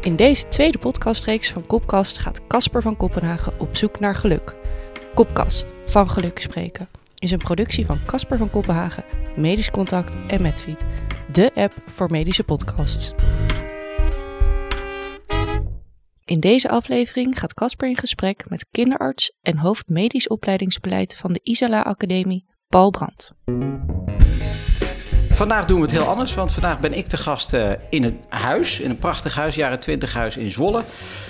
In deze tweede podcastreeks van Kopkast gaat Casper van Kopenhagen op zoek naar geluk. Kopkast, van geluk spreken, is een productie van Casper van Kopenhagen, Medisch Contact en Medfeed, de app voor medische podcasts. In deze aflevering gaat Casper in gesprek met kinderarts en hoofd medisch opleidingsbeleid van de Isala Academie, Paul Brandt. Vandaag doen we het heel anders, want vandaag ben ik de gast uh, in een huis, in een prachtig huis, jaren 20 huis in Zwolle.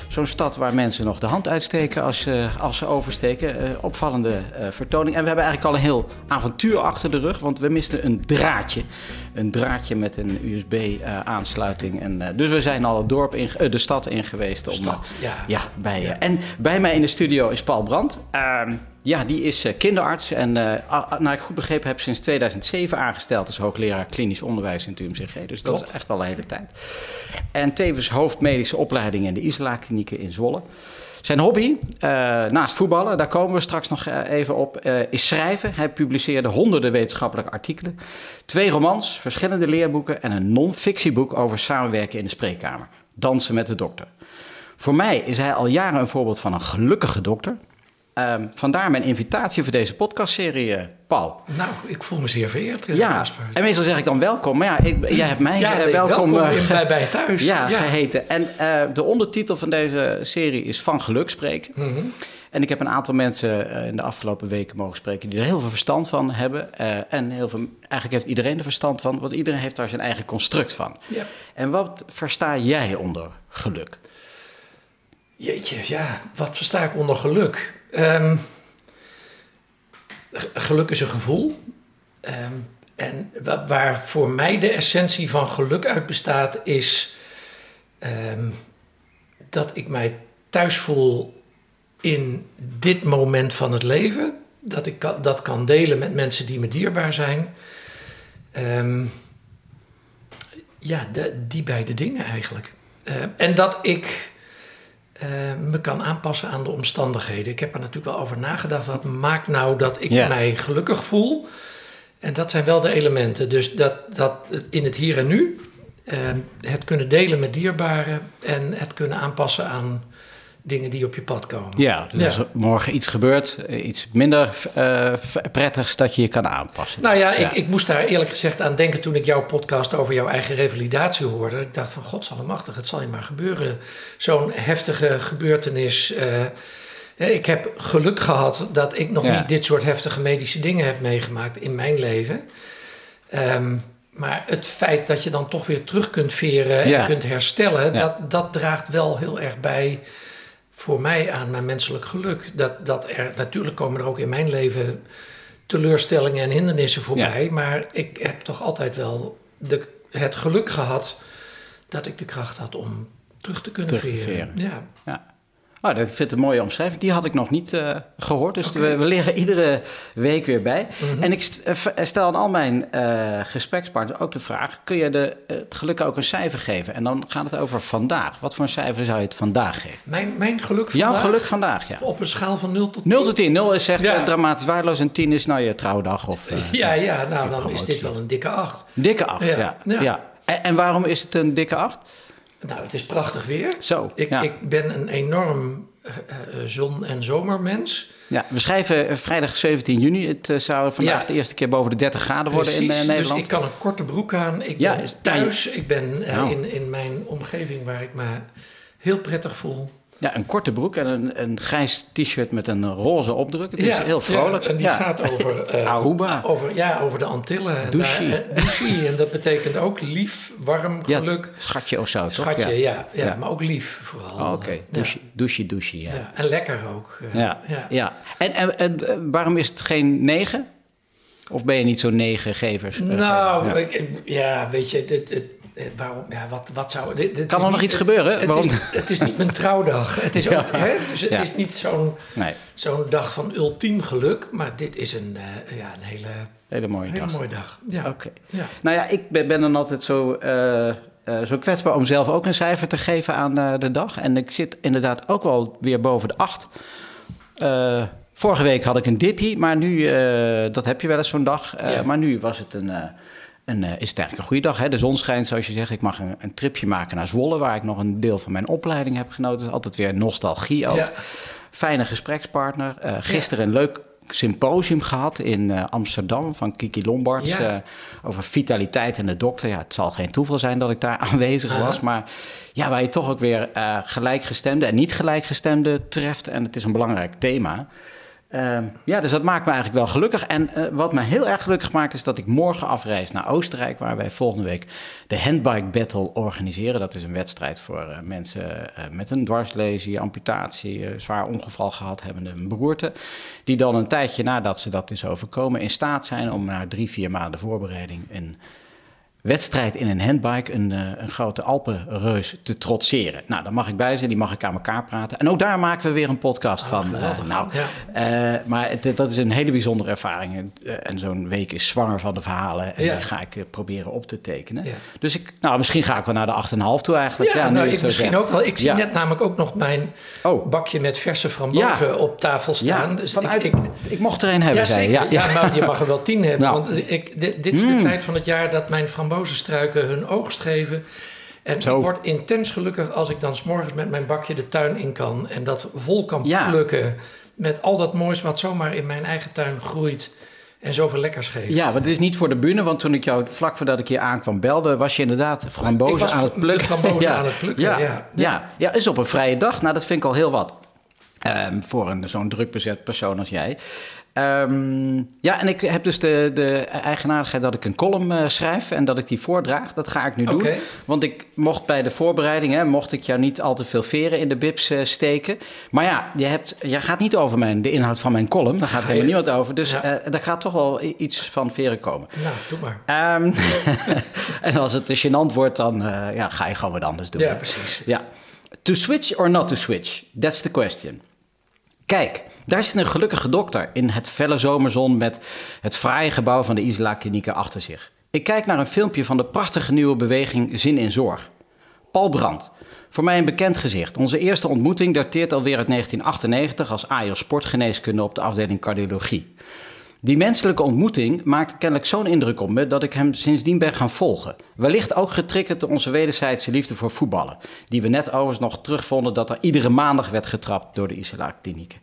Zo'n stad waar mensen nog de hand uitsteken als, uh, als ze oversteken. Uh, opvallende vertoning. En we hebben eigenlijk al een heel avontuur achter de rug, want we misten een draadje. Een draadje met een USB-aansluiting. en dus we zijn al het dorp in, de stad in geweest. Om, stad, ja. ja, bij, ja. En bij mij in de studio is Paul Brandt. Ja, die is uh, kinderarts en uh, nou ik goed begrepen heb sinds 2007 aangesteld als hoogleraar klinisch onderwijs in het UMCG. Dus dat is echt al een hele tijd. En tevens hoofdmedische opleiding in de Isla Klinieken in Zwolle. Zijn hobby, uh, naast voetballen, daar komen we straks nog even op, is schrijven. Hij publiceerde honderden wetenschappelijke artikelen, twee romans, verschillende leerboeken en een non-fictieboek over samenwerken in de spreekkamer. Dansen met de dokter. Voor mij is hij al jaren een voorbeeld van een gelukkige dokter. Um, vandaar mijn invitatie voor deze podcastserie, uh, Paul. Nou, ik voel me zeer vereerd. Uh, ja, en meestal zeg ik dan welkom. Maar ja, ik, jij hebt mij ja, uh, welkom, welkom in, bij, bij thuis. Ja, ja, geheten. En de ondertitel van deze serie is Van Geluk spreken. Mm -hmm. En ik heb een aantal mensen in de afgelopen weken mogen spreken die er heel veel verstand van hebben. en heel veel, eigenlijk heeft iedereen er verstand van, want iedereen heeft daar zijn eigen construct van. Ja. En wat versta jij onder geluk? Jeetje, ja, wat versta ik onder geluk? Um, geluk is een gevoel. Um, en waar voor mij de essentie van geluk uit bestaat, is um, dat ik mij thuis voel in dit moment van het leven. Dat ik dat kan delen met mensen die me dierbaar zijn. ja, die beide dingen eigenlijk. En dat ik uh, me kan aanpassen aan de omstandigheden. Ik heb er natuurlijk wel over nagedacht. Wat maakt nou dat ik yeah. mij gelukkig voel? En dat zijn wel de elementen. Dus dat, dat in het hier en nu, uh, het kunnen delen met dierbaren en het kunnen aanpassen aan dingen die op je pad komen. Ja, dus ja. als er morgen iets gebeurt, iets minder uh, prettigs, dat je je kan aanpassen. Nou ja, ja. Ik, ik moest daar eerlijk gezegd aan denken toen ik jouw podcast over jouw eigen revalidatie hoorde. Ik dacht van, godsallemachtig, het zal je maar gebeuren. Zo'n heftige gebeurtenis. Uh, ik heb geluk gehad dat ik nog ja. niet dit soort heftige medische dingen heb meegemaakt in mijn leven. Um, maar het feit dat je dan toch weer terug kunt veren en kunt herstellen, dat, dat draagt wel heel erg bij voor mij aan mijn menselijk geluk. Dat, dat er, natuurlijk komen er ook in mijn leven teleurstellingen en hindernissen voorbij. Ja. Maar ik heb toch altijd wel de, het geluk gehad dat ik de kracht had om terug te kunnen terug veren. Ja. ja. Oh, dat, ik vind het een mooie omschrijving. Die had ik nog niet uh, gehoord. Dus okay. we, we leren iedere week weer bij. Mm -hmm. En ik stel aan al mijn uh, gesprekspartners ook de vraag... kun je de, het geluk ook een cijfer geven? En dan gaat het over vandaag. Wat voor een cijfer zou je het vandaag geven? Mijn, mijn geluk vandaag? Jouw geluk vandaag, ja. Op een schaal van 0 tot 10? 0 tot 10. 0 is echt ja. dramatisch waardeloos en 10 is nou je trouwdag. Of, uh, ja, ja, nou dan is dit wel een dikke 8. Dikke 8, ja. ja. ja. ja. En, en waarom is het een dikke 8? Nou, het is prachtig weer. Zo, ik, ja. ik ben een enorm uh, zon- en zomermens. Ja, we schrijven vrijdag 17 juni. Het uh, zou vandaag ja. de eerste keer boven de 30 graden worden Precies, in uh, Nederland. Dus ik kan een korte broek aan. Ik ja, ben thuis. Ik ben nou. in, in mijn omgeving waar ik me heel prettig voel. Ja, een korte broek en een, een grijs t-shirt met een roze opdruk. Het is ja, heel vrolijk. Ja, en die ja. gaat over, uh, Aruba. Over, ja, over de Antillen. Douchie. Daar, uh, douchie. en dat betekent ook lief, warm, geluk. Schatje of zo, toch? Schatje, ja. Ja, maar ook lief vooral. Oh, Oké, okay. douchie, douchie, douchie, ja. En lekker ook. Uh, ja, ja. En, en, en, waarom is het geen negen? Of ben je niet zo'n negengevers? Nou, ik, ja, weet je, dit, dit, waarom, ja, wat, wat zou... Dit, dit kan er nog iets gebeuren? Het, waarom? Is, het is niet mijn trouwdag. Het is ook, hè, dus het ja. is niet zo'n nee. zo'n dag van ultiem geluk. Maar dit is een, uh, ja, een hele, hele mooie hele dag. mooie dag. Ja. Oké. Okay. Ja. Nou ja, ik ben, ben dan altijd zo, uh, uh, zo kwetsbaar om zelf ook een cijfer te geven aan de dag. En ik zit inderdaad ook wel weer boven de acht. vorige week had ik een dipje, maar nu, dat heb je wel eens zo'n dag. Ja. Maar nu was het een een, is het eigenlijk een goede dag. Hè? De zon schijnt, zoals je zegt. Ik mag een, een, tripje maken naar Zwolle, waar ik nog een deel van mijn opleiding heb genoten. Altijd weer nostalgie ook. Ja. Fijne gesprekspartner. gisteren een leuk symposium gehad in uh, Amsterdam van Kiki Lombards ja. uh, over vitaliteit en de dokter. Ja, het zal geen toeval zijn dat ik daar aanwezig was, maar ja, waar je toch ook weer gelijkgestemde en niet gelijkgestemde treft. En het is een belangrijk thema. Uh, ja, dus dat maakt me eigenlijk wel gelukkig. En uh, wat me heel erg gelukkig maakt, is dat ik morgen afreis naar Oostenrijk, waar wij volgende week de Handbike Battle organiseren. Dat is een wedstrijd voor uh, mensen met een dwarslesie, amputatie, zwaar ongeval gehad hebben, een beroerte. Die dan een tijdje nadat ze dat is overkomen, in staat zijn om na drie, vier maanden voorbereiding een wedstrijd in een handbike een, uh, een grote Alpenreus te trotseren. Nou, daar mag ik bij zijn, die mag ik aan elkaar praten. En ook daar maken we weer een podcast Ah, van. Uh, nou, ja. uh, maar het, dat is een hele bijzondere ervaring. en zo'n week is zwanger van de verhalen. En ja. die ga ik proberen op te tekenen. Ja. Dus ik, nou, misschien ga ik wel naar de 8,5 toe eigenlijk. Ja, nou, ik misschien ook wel. Ik zie net namelijk ook nog mijn oh. bakje met verse frambozen op tafel staan. dus vanuit, ik, ik, ik, mocht er een hebben, ja, zei ja, ja, maar je mag er wel tien hebben. Nou. Want ik, dit, dit is mm. de tijd van het jaar dat mijn frambozenstruiken hun oogst geven. En Zo. ik word intens gelukkig als ik dan s'morgens met mijn bakje de tuin in kan en dat vol kan ja. plukken met al dat moois wat zomaar in mijn eigen tuin groeit en zoveel lekkers geeft. Ja, maar het is niet voor de bühne, want toen ik jou vlak voordat ik hier aankwam belde, was je inderdaad frambozen aan het plukken. Frambozen ja. aan het plukken, ja. Ja. ja. ja, is op een vrije dag. Nou, dat vind ik al heel wat. Um, voor een, zo'n druk bezet persoon als jij. Um, ja, en ik heb dus de, de eigenaardigheid dat ik een column uh, schrijf en dat ik die voordraag. Dat ga ik nu doen. Want ik mocht bij de voorbereiding, hè, mocht ik jou niet al te veel veren in de bibs uh, steken. Maar ja, je, hebt, je gaat niet over mijn, de inhoud van mijn column. Daar gaat helemaal niemand over. Dus ja. uh, daar gaat toch wel iets van veren komen. Nou, doe maar. Um, en als het te gênant wordt, dan ja, ga je gewoon wat anders doen. Ja, precies. Ja. To switch or not to switch? That's the question. Kijk, daar zit een gelukkige dokter in het felle zomerzon met het fraaie gebouw van de Isla Klinieken achter zich. Ik kijk naar een filmpje van de prachtige nieuwe beweging Zin in Zorg. Paul Brandt, voor mij een bekend gezicht. Onze eerste ontmoeting dateert alweer uit 1998 als AJO Sportgeneeskunde op de afdeling cardiologie. Die menselijke ontmoeting maakte kennelijk zo'n indruk op me dat ik hem sindsdien ben gaan volgen. Wellicht ook getriggerd door onze wederzijdse liefde voor voetballen. Die we net overigens nog terugvonden dat er iedere maandag werd getrapt door de Isla-klinieken.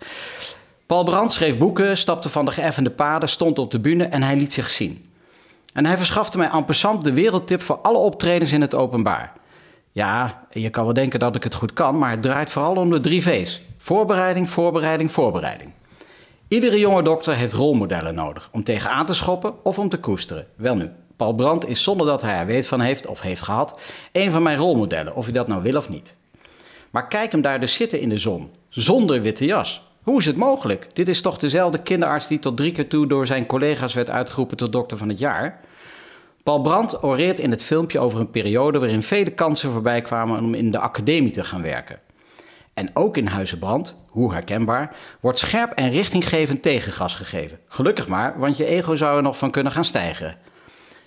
Paul Brandt schreef boeken, stapte van de geëffende paden, stond op de bühne en hij liet zich zien. En hij verschafte mij passant de wereldtip voor alle optredens in het openbaar. Ja, je kan wel denken dat ik het goed kan, maar het draait vooral om de drie V's. Voorbereiding, voorbereiding, voorbereiding. Iedere jonge dokter heeft rolmodellen nodig om tegenaan te schoppen of om te koesteren. Welnu, Paul Brandt is zonder dat hij er weet van heeft of heeft gehad, een van mijn rolmodellen, of hij dat nou wil of niet. Maar kijk hem daar dus zitten in de zon, zonder witte jas. Hoe is het mogelijk? Dit is toch dezelfde kinderarts die tot drie keer toe door zijn collega's werd uitgeroepen tot dokter van het jaar? Paul Brandt oreert in het filmpje over een periode waarin vele kansen voorbij kwamen om in de academie te gaan werken. En ook in Huizenbrand, hoe herkenbaar, wordt scherp en richtinggevend tegengas gegeven. Gelukkig maar, want je ego zou er nog van kunnen gaan stijgen.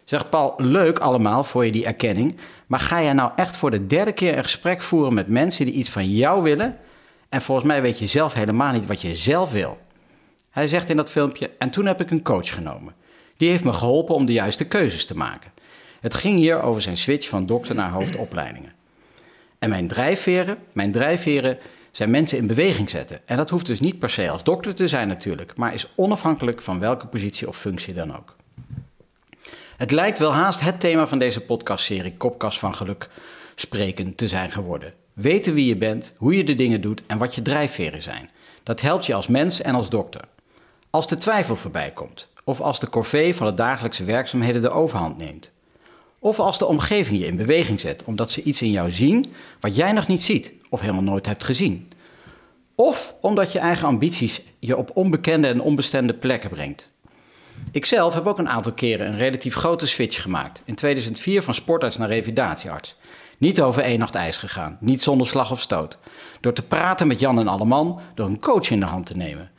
Zeg Paul, leuk allemaal voor je die erkenning, maar ga jij nou echt voor de derde keer een gesprek voeren met mensen die iets van jou willen? En volgens mij weet je zelf helemaal niet wat je zelf wil. Hij zegt in dat filmpje, en toen heb ik een coach genomen. Die heeft me geholpen om de juiste keuzes te maken. Het ging hier over zijn switch van dokter naar hoofdopleidingen. En mijn drijfveren, mijn drijfveren zijn mensen in beweging zetten. En dat hoeft dus niet per se als dokter te zijn natuurlijk, maar is onafhankelijk van welke positie of functie dan ook. Het lijkt wel haast het thema van deze podcastserie Kopkast van Geluk spreken te zijn geworden. Weten wie je bent, hoe je de dingen doet en wat je drijfveren zijn. Dat helpt je als mens en als dokter. Als de twijfel voorbij komt, of als de corvée van de dagelijkse werkzaamheden de overhand neemt. Of als de omgeving je in beweging zet, omdat ze iets in jou zien wat jij nog niet ziet of helemaal nooit hebt gezien. Of omdat je eigen ambities je op onbekende en onbestemde plekken brengt. Ikzelf heb ook een aantal keren een relatief grote switch gemaakt. In 2004 van sportarts naar revalidatiearts. Niet over één nacht ijs gegaan, niet zonder slag of stoot. Door te praten met Jan en Alleman, door een coach in de hand te nemen.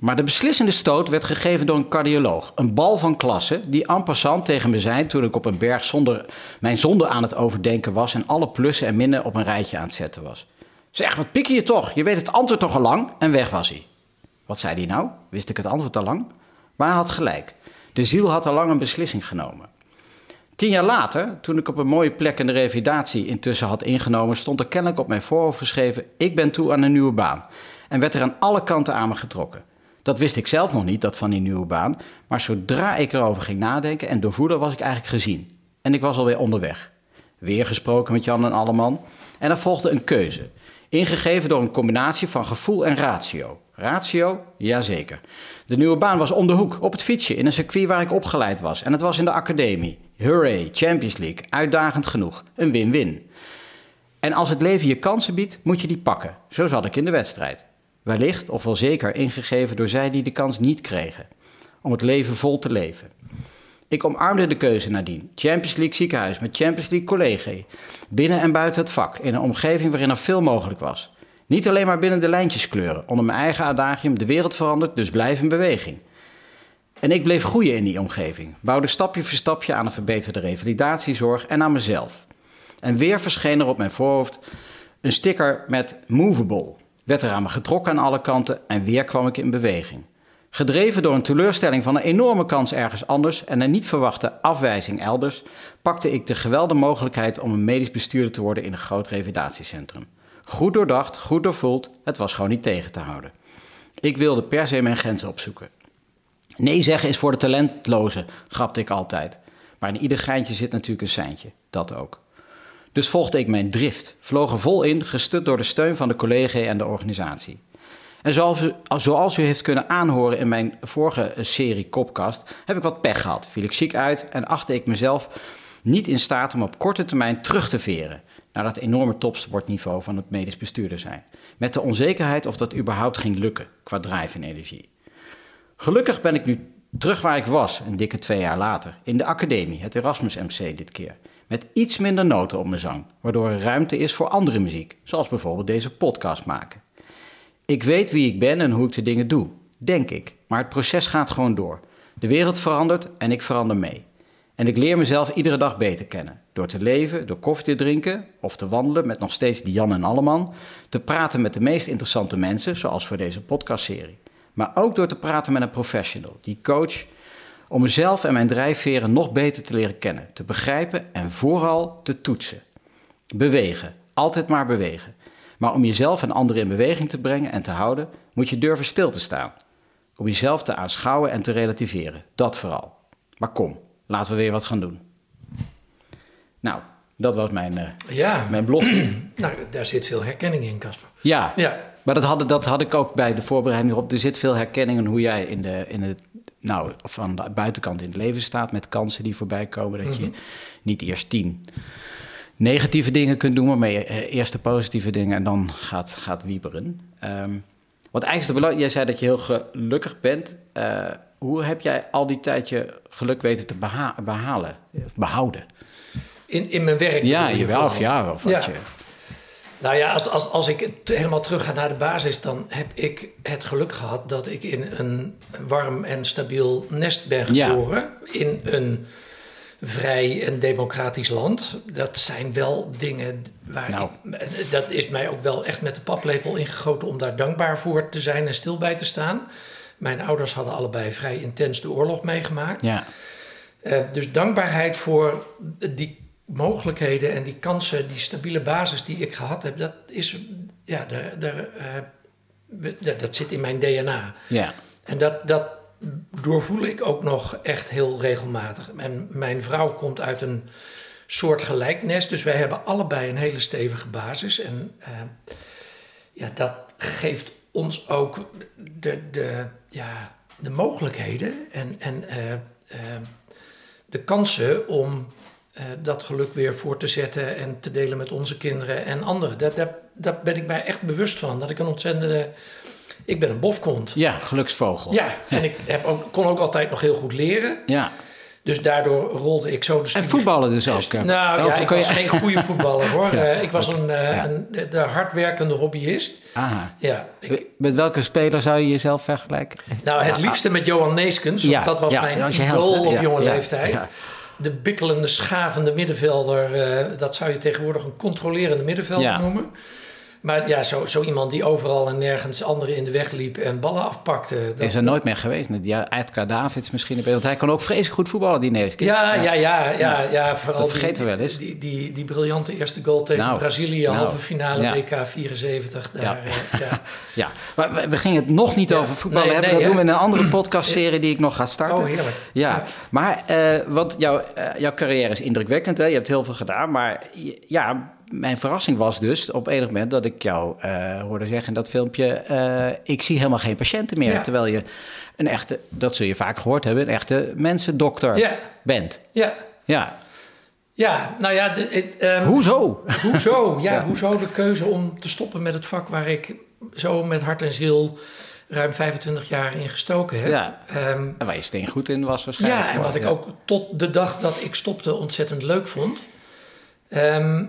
Maar de beslissende stoot werd gegeven door een cardioloog. Een bal van klasse die en passant tegen me zei toen ik op een berg zonder, mijn zonde aan het overdenken was en alle plussen en minnen op een rijtje aan het zetten was. Zeg, wat pik je toch? Je weet het antwoord toch al lang? En weg was hij. Wat zei hij nou? Wist ik het antwoord al lang? Maar hij had gelijk. De ziel had al lang een beslissing genomen. Tien jaar later, toen ik op een mooie plek in de revalidatie intussen had ingenomen, stond er kennelijk op mijn voorhoofd geschreven: Ik ben toe aan een nieuwe baan. En werd er aan alle kanten aan me getrokken. Dat wist ik zelf nog niet, dat van die nieuwe baan. Maar zodra ik erover ging nadenken en doorvoerde, was ik eigenlijk gezien. En ik was alweer onderweg. Weer gesproken met Jan en Alleman. En er volgde een keuze. Ingegeven door een combinatie van gevoel en ratio. Ratio? Jazeker. De nieuwe baan was om de hoek, op het fietsje, in een circuit waar ik opgeleid was. En het was in de academie. Hooray, Champions League. Uitdagend genoeg. Een win-win. En als het leven je kansen biedt, moet je die pakken. Zo zat ik in de wedstrijd. Wellicht, of wel zeker, ingegeven door zij die de kans niet kregen. Om het leven vol te leven. Ik omarmde de keuze nadien. Champions League ziekenhuis met Champions League collega. Binnen en buiten het vak, in een omgeving waarin er veel mogelijk was. Niet alleen maar binnen de lijntjes kleuren. Onder mijn eigen adagium, de wereld verandert, dus blijf in beweging. En ik bleef groeien in die omgeving. Bouwde stapje voor stapje aan een verbeterde revalidatiezorg en aan mezelf. En weer verscheen er op mijn voorhoofd een sticker met Movable. Werd er aan me getrokken aan alle kanten en weer kwam ik in beweging. Gedreven door een teleurstelling van een enorme kans ergens anders en een niet verwachte afwijzing elders, pakte ik de geweldige mogelijkheid om een medisch bestuurder te worden in een groot revalidatiecentrum. Goed doordacht, goed doorvoeld, het was gewoon niet tegen te houden. Ik wilde per se mijn grenzen opzoeken. Nee zeggen is voor de talentlozen, grapte ik altijd. Maar in ieder geintje zit natuurlijk een seintje, dat ook. Dus volgde ik mijn drift, vloog er vol in, gestut door de steun van de collega en de organisatie. En zoals u, zoals u heeft kunnen aanhoren in mijn vorige serie Kopkast, heb ik wat pech gehad. Viel ik ziek uit en achtte ik mezelf niet in staat om op korte termijn terug te veren naar dat enorme topsportniveau van het medisch bestuurder zijn. Met de onzekerheid of dat überhaupt ging lukken qua drive en energie. Gelukkig ben ik nu terug waar ik was, een dikke twee jaar later, in de academie, het Erasmus MC dit keer. Met iets minder noten op mijn zang, waardoor er ruimte is voor andere muziek, zoals bijvoorbeeld deze podcast maken. Ik weet wie ik ben en hoe ik de dingen doe, denk ik, maar het proces gaat gewoon door. De wereld verandert en ik verander mee. En ik leer mezelf iedere dag beter kennen. Door te leven, door koffie te drinken of te wandelen met nog steeds die Jan en Alleman. Te praten met de meest interessante mensen, zoals voor deze podcastserie. Maar ook door te praten met een professional, die coach, om mezelf en mijn drijfveren nog beter te leren kennen, te begrijpen en vooral te toetsen. Bewegen, altijd maar bewegen. Maar om jezelf en anderen in beweging te brengen en te houden, moet je durven stil te staan. Om jezelf te aanschouwen en te relativeren, dat vooral. Maar kom, laten we weer wat gaan doen. Nou, dat was mijn, uh, ja. mijn blog. nou, daar zit veel herkenning in, Casper. Ja, ja. Maar dat had, dat had ik ook bij de voorbereiding erop. Er zit veel herkenning in hoe jij in de, in het, nou, van de buitenkant in het leven staat... met kansen die voorbij komen. Dat je mhm. niet eerst tien negatieve dingen kunt doen... maar eh, eerst de positieve dingen en dan gaat, gaat wieberen. Um, wat eigenlijk belangrijk... Jij zei dat je heel gelukkig bent... Uh, hoe heb jij al die tijd je geluk weten te beha behalen, behouden? In, in mijn werk? Ja, je wel of ja. Of wat Je... Nou ja, als, als, als ik helemaal terug ga naar de basis, dan heb ik het geluk gehad dat ik in een warm en stabiel nest ben geboren. In een vrij en democratisch land. Dat zijn wel dingen waar nou. ik, Dat is mij ook wel echt met de paplepel ingegoten om daar dankbaar voor te zijn en stil bij te staan. Mijn ouders hadden allebei vrij intens de oorlog meegemaakt. Ja. Uh, dus dankbaarheid voor die mogelijkheden en die kansen, die stabiele basis die ik gehad heb, dat is, ja, uh, dat zit in mijn DNA. Ja. En dat, dat doorvoel ik ook nog echt heel regelmatig. En mijn vrouw komt uit een soort gelijknest, dus wij hebben allebei een hele stevige basis. En uh, ja, dat geeft ons ook de, de, ja, de mogelijkheden en, en uh, uh, de kansen om dat geluk weer voor te zetten en te delen met onze kinderen en anderen. Daar, daar, daar ben ik mij echt bewust van. Dat ik een ontzettende. Ik ben een bofkont. Ja, geluksvogel. Ja, en ik heb ook, kon ook altijd nog heel goed leren. Ja. Dus daardoor rolde ik zo de En voetballen dus ook? Nou ja, ik was geen goede voetballer hoor. ja. ik was een, uh, een, de hardwerkende hobbyist. Aha. Ja, ik, met welke speler zou je jezelf vergelijken? Nou, het liefste met Johan Neeskens. Want dat was mijn idool op jonge leeftijd. De bikkelende, schavende middenvelder. Uh, dat zou je tegenwoordig een controlerende middenvelder noemen. Maar ja, zo, zo iemand die overal en nergens anderen in de weg liep en ballen afpakte. Dat, is er nooit meer geweest. Ja, Edgar Davids misschien. Want hij kon ook vreselijk goed voetballen, die Neves. Ja, ja, ja, ja, ja, vooral dat vergeten die, we wel eens. Die, die, die, briljante eerste goal tegen nou, Brazilië, nou, halve finale ja. WK 74. Daar, ja. Uh, ja. ja, maar we, we gingen het nog niet over voetballen Nee, hebben. nee, dat doen we in een andere podcastserie die ik nog ga starten. Oh, heerlijk. Ja, maar eh, wat jouw, eh, jouw carrière is indrukwekkend. Hè? Je hebt heel veel gedaan. Maar ja, mijn verrassing was dus op enig moment dat ik jou eh, hoorde zeggen in dat filmpje... eh, ik zie helemaal geen patiënten meer. Ja. Terwijl je een echte, dat zul je vaak gehoord hebben, een echte mensendokter Ja. bent. Ja. Ja, ja, nou ja, de, het, ehm, hoezo? Hoezo? Ja, Ja. hoezo de keuze om te stoppen met het vak waar ik zo met hart en ziel ruim 25 jaar in gestoken heb. Ja. Ehm, En waar je steen goed in was waarschijnlijk. ja, en wat ik ook tot de dag dat ik stopte ontzettend leuk vond. Ehm,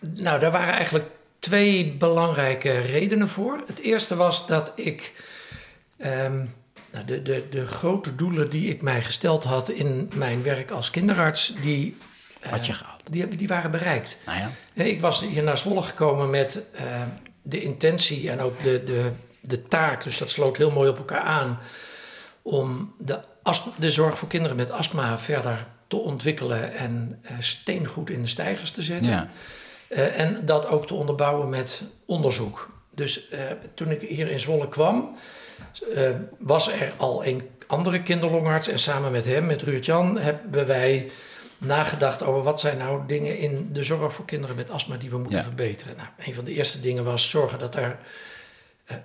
nou, daar waren eigenlijk twee belangrijke redenen voor. Het eerste was dat ik ehm, nou, de, de, de grote doelen die ik mij gesteld had in mijn werk als kinderarts, die, eh, Had je gehaald. die, die waren bereikt. Nou ja. Nee, Ik was hier naar Zwolle gekomen met eh, de intentie en ook de, de, de taak, dus dat sloot heel mooi op elkaar aan, om de, de zorg voor kinderen met astma verder te ontwikkelen en eh, steengoed in de stijgers te zetten. Ja. Eh, en dat ook te onderbouwen met onderzoek. Dus eh, toen ik hier in Zwolle kwam, eh, was er al een andere kinderlongarts. En samen met hem, met Ruurt-Jan, hebben wij nagedacht over wat zijn nou dingen in de zorg voor kinderen met astma die we moeten Ja. verbeteren. Nou, een van de eerste dingen was zorgen dat er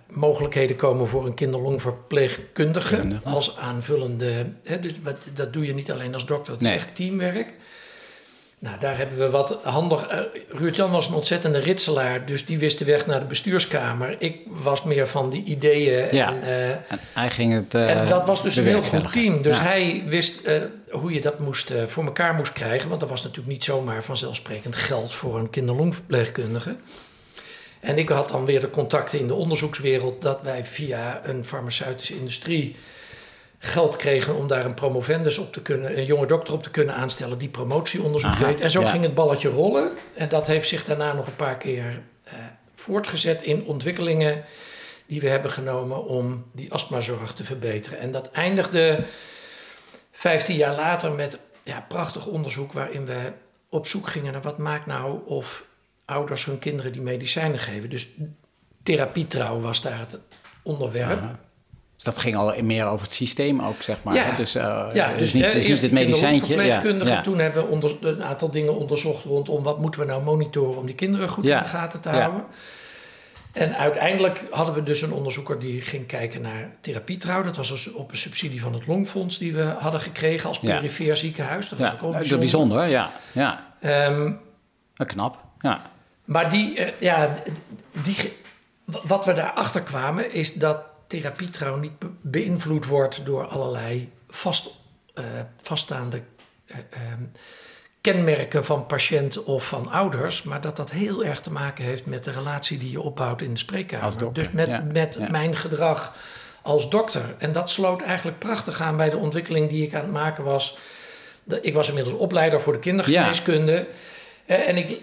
mogelijkheden komen voor een kinderlongverpleegkundige Kundige. als aanvullende. Hè, dus wat, dat doe je niet alleen als dokter, het Nee. is echt teamwerk. Nou, daar hebben we wat handig. eh Ruud-Jan was een ontzettende ritselaar, dus die wist de weg naar de bestuurskamer. Ik was meer van die ideeën. Ja. En, eh, En hij ging het eh, en dat was dus een heel goed team. Dus Ja. hij wist eh, hoe je dat moest, eh, voor elkaar moest krijgen. Want er was natuurlijk niet zomaar vanzelfsprekend geld voor een kinderlongverpleegkundige. En ik had dan weer de contacten in de onderzoekswereld dat wij via een farmaceutische industrie geld kregen om daar een promovendus op te kunnen, een jonge dokter op te kunnen aanstellen die promotieonderzoek Aha, deed. En zo ja. ging het balletje rollen. En dat heeft zich daarna nog een paar keer eh, voortgezet in ontwikkelingen die we hebben genomen om die astmazorg te verbeteren. En dat eindigde 15 jaar later met ja, prachtig onderzoek waarin we op zoek gingen naar wat maakt nou of ouders hun kinderen die medicijnen geven. Dus therapietrouw was daar het onderwerp. Aha. Dus dat ging al meer over het systeem ook, zeg maar. Ja. hè? Dus, eh, Ja, dus, niet, hè, dus niet eerst het medicijntje. kinderverpleegkundige. Ja, Toen hebben we onder, een aantal dingen onderzocht rondom wat moeten we nou monitoren om die kinderen goed Ja. in de gaten te Ja. houden. En uiteindelijk hadden we dus een onderzoeker die ging kijken naar therapietrouw. Dat was dus op een subsidie van het Longfonds die we hadden gekregen als Ja. perifeer ziekenhuis. Dat was ja. ook wel dat is bijzonder. bijzonder, ja. ja. Eh, Knap, ja. maar die, eh, ja, die, wat we daarachter kwamen is dat therapietrouw niet be- beïnvloed wordt door allerlei vast, eh, vaststaande eh, ehm, kenmerken van patiënt of van ouders, maar dat dat heel erg te maken heeft met de relatie die je opbouwt in de spreekkamer. Dokter, dus met, ja, met ja. mijn gedrag als dokter. En dat sloot eigenlijk prachtig aan bij de ontwikkeling die ik aan het maken was. Ik was inmiddels opleider voor de kindergeneeskunde. Eh, En ik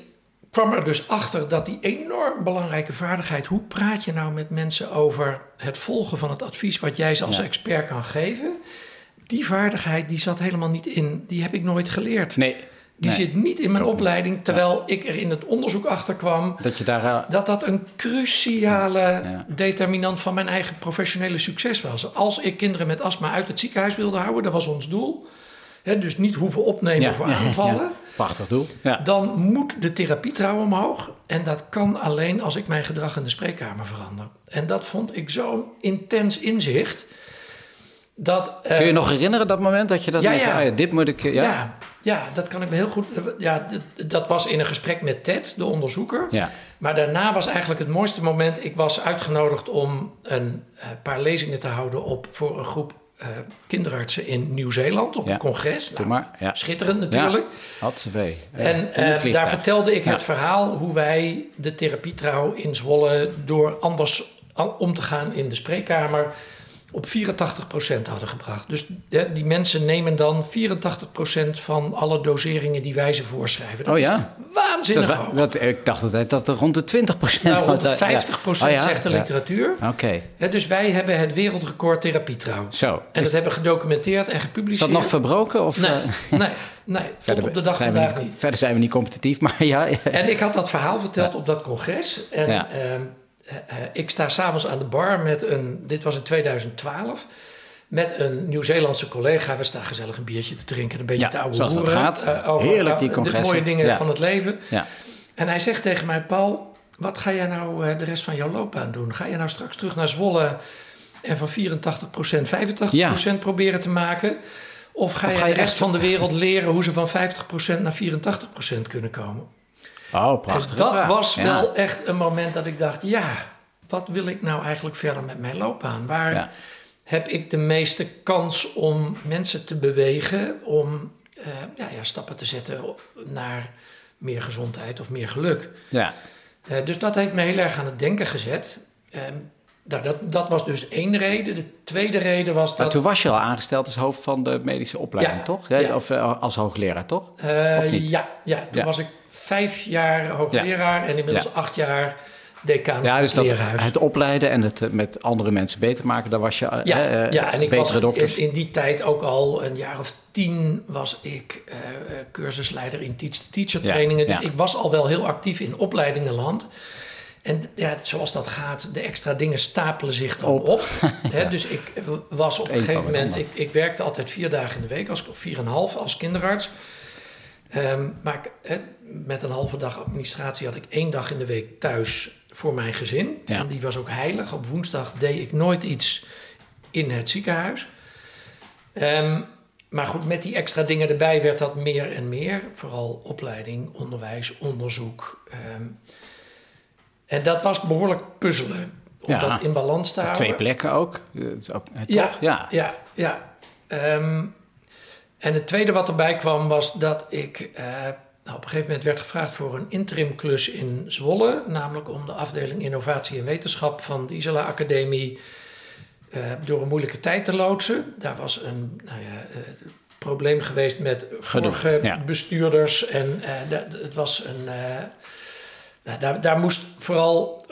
kwam er dus achter dat die enorm belangrijke vaardigheid... hoe praat je nou met mensen over het volgen van het advies... wat jij ze als Ja. expert kan geven... die vaardigheid die zat helemaal niet in. Die heb ik nooit geleerd. Nee. Die nee. zit niet in mijn opleiding... terwijl ik er in het onderzoek achter kwam... Dat je daar... dat dat een cruciale Ja. determinant van mijn eigen professionele succes was. Als ik kinderen met astma uit het ziekenhuis wilde houden... dat was ons doel... Dus niet hoeven opnemen voor aanvallen. Prachtig doel. Ja. dan moet de therapietrouw omhoog. En dat kan alleen als ik mijn gedrag in de spreekkamer verander. En dat vond ik zo'n intens inzicht. Dat, eh, Kun je nog herinneren dat moment dat je dat... Ja, ja. ah dit moet ik... Ja. ja. ja, dat kan ik me heel goed. Ja, d- dat was in een gesprek met Ted, de onderzoeker. Ja. Maar daarna was eigenlijk het mooiste moment. Ik was uitgenodigd om een eh, paar lezingen te houden op, voor een groep eh, kinderartsen in Nieuw-Zeeland op Ja. een congres. Nou, maar. Ja. Schitterend natuurlijk. Hatsevee. En In het eh, daar vertelde ik Ja. het verhaal hoe wij de therapietrouw in Zwolle door anders an- om te gaan in de spreekkamer op 84% hadden gebracht. Dus hè, die mensen nemen dan 84% van alle doseringen die wij ze voorschrijven. Dat oh ja? is waanzinnig Dat, hoog. dat, ik dacht altijd dat er rond de 20 procent Nou, rond de was. 50 Ja. Oh ja, zegt de ja. literatuur. Oké, dus wij hebben het wereldrecord therapietrouw. zo. En is, dat hebben we gedocumenteerd en is gepubliceerd. dat nog verbroken? Of, Nee, eh, nee, nee. Verder op de dag vandaag niet, niet. Verder zijn we niet competitief, maar ja. En ik had dat verhaal verteld op dat congres. En Ja. ehm, eh, eh, ik sta s'avonds aan de bar met een... Dit was in 2012. Met een Nieuw-Zeelandse collega. We staan gezellig een biertje te drinken. Een beetje Ja, te ouwe zoals dat gaat. eh, over Heerlijk, die de mooie dingen Ja. van het leven. ja. En hij zegt tegen mij... Paul, wat ga jij nou eh, de rest van jouw loopbaan doen? Ga je nou straks terug naar Zwolle... en van 84% 85% proberen te maken... Of ga Of je ga de rest echt- van de wereld leren hoe ze van 50% naar 84% kunnen komen? Oh, prachtig. En dat was wel echt een moment dat ik dacht: ja, wat wil ik nou eigenlijk verder met mijn loopbaan? Waar Ja. heb ik de meeste kans om mensen te bewegen, om eh, ja, ja, stappen te zetten naar meer gezondheid of meer geluk? Ja. Eh, dus dat heeft me heel erg aan het denken gezet. Nou, dat, dat was dus één reden. De tweede reden was Maar dat. toen was je al aangesteld als hoofd van de medische opleiding, Ja, toch? Ja. Of eh, als hoogleraar, toch? Of niet? ja, ja, toen Ja. was ik vijf jaar hoogleraar en inmiddels Ja. acht jaar decaan Ja, van dus het dat, leerhuis. het opleiden en het eh, met andere mensen beter maken, daar was je eh, Ja, eh, ja, en ik betere was dokters. in, die tijd ook al een jaar of tien was ik eh, eh, cursusleider in teach-to-teacher Ja, trainingen. Dus ja. ik was al wel heel actief in opleidingenland. En ja, zoals dat gaat, de extra dingen stapelen zich dan Op. op. Hè, Dus ik was op een gegeven moment... Ik, ik werkte altijd vier dagen in de week, als, of vier en een half als kinderarts. Ehm, maar met een halve dag administratie had ik één dag in de week thuis voor mijn gezin. Ja. En die was ook heilig. Op woensdag deed ik nooit iets in het ziekenhuis. Ehm, maar goed, met die extra dingen erbij werd dat meer en meer. Vooral opleiding, onderwijs, onderzoek. Ehm, en dat was behoorlijk puzzelen. Om Ja. dat in balans te houden. Twee plekken ook. Eh, ook eh, Ja? Ja. ja, ja. En het tweede wat erbij kwam was dat ik eh, nou, op een gegeven moment werd gevraagd voor een interimklus in Zwolle. Namelijk om de afdeling Innovatie en Wetenschap van de Isela Academie eh, door een moeilijke tijd te loodsen. Daar was een nou ja, eh, probleem geweest met Gedoe, vorige ja. bestuurders. En dat- het was een. nou, daar, daar moest vooral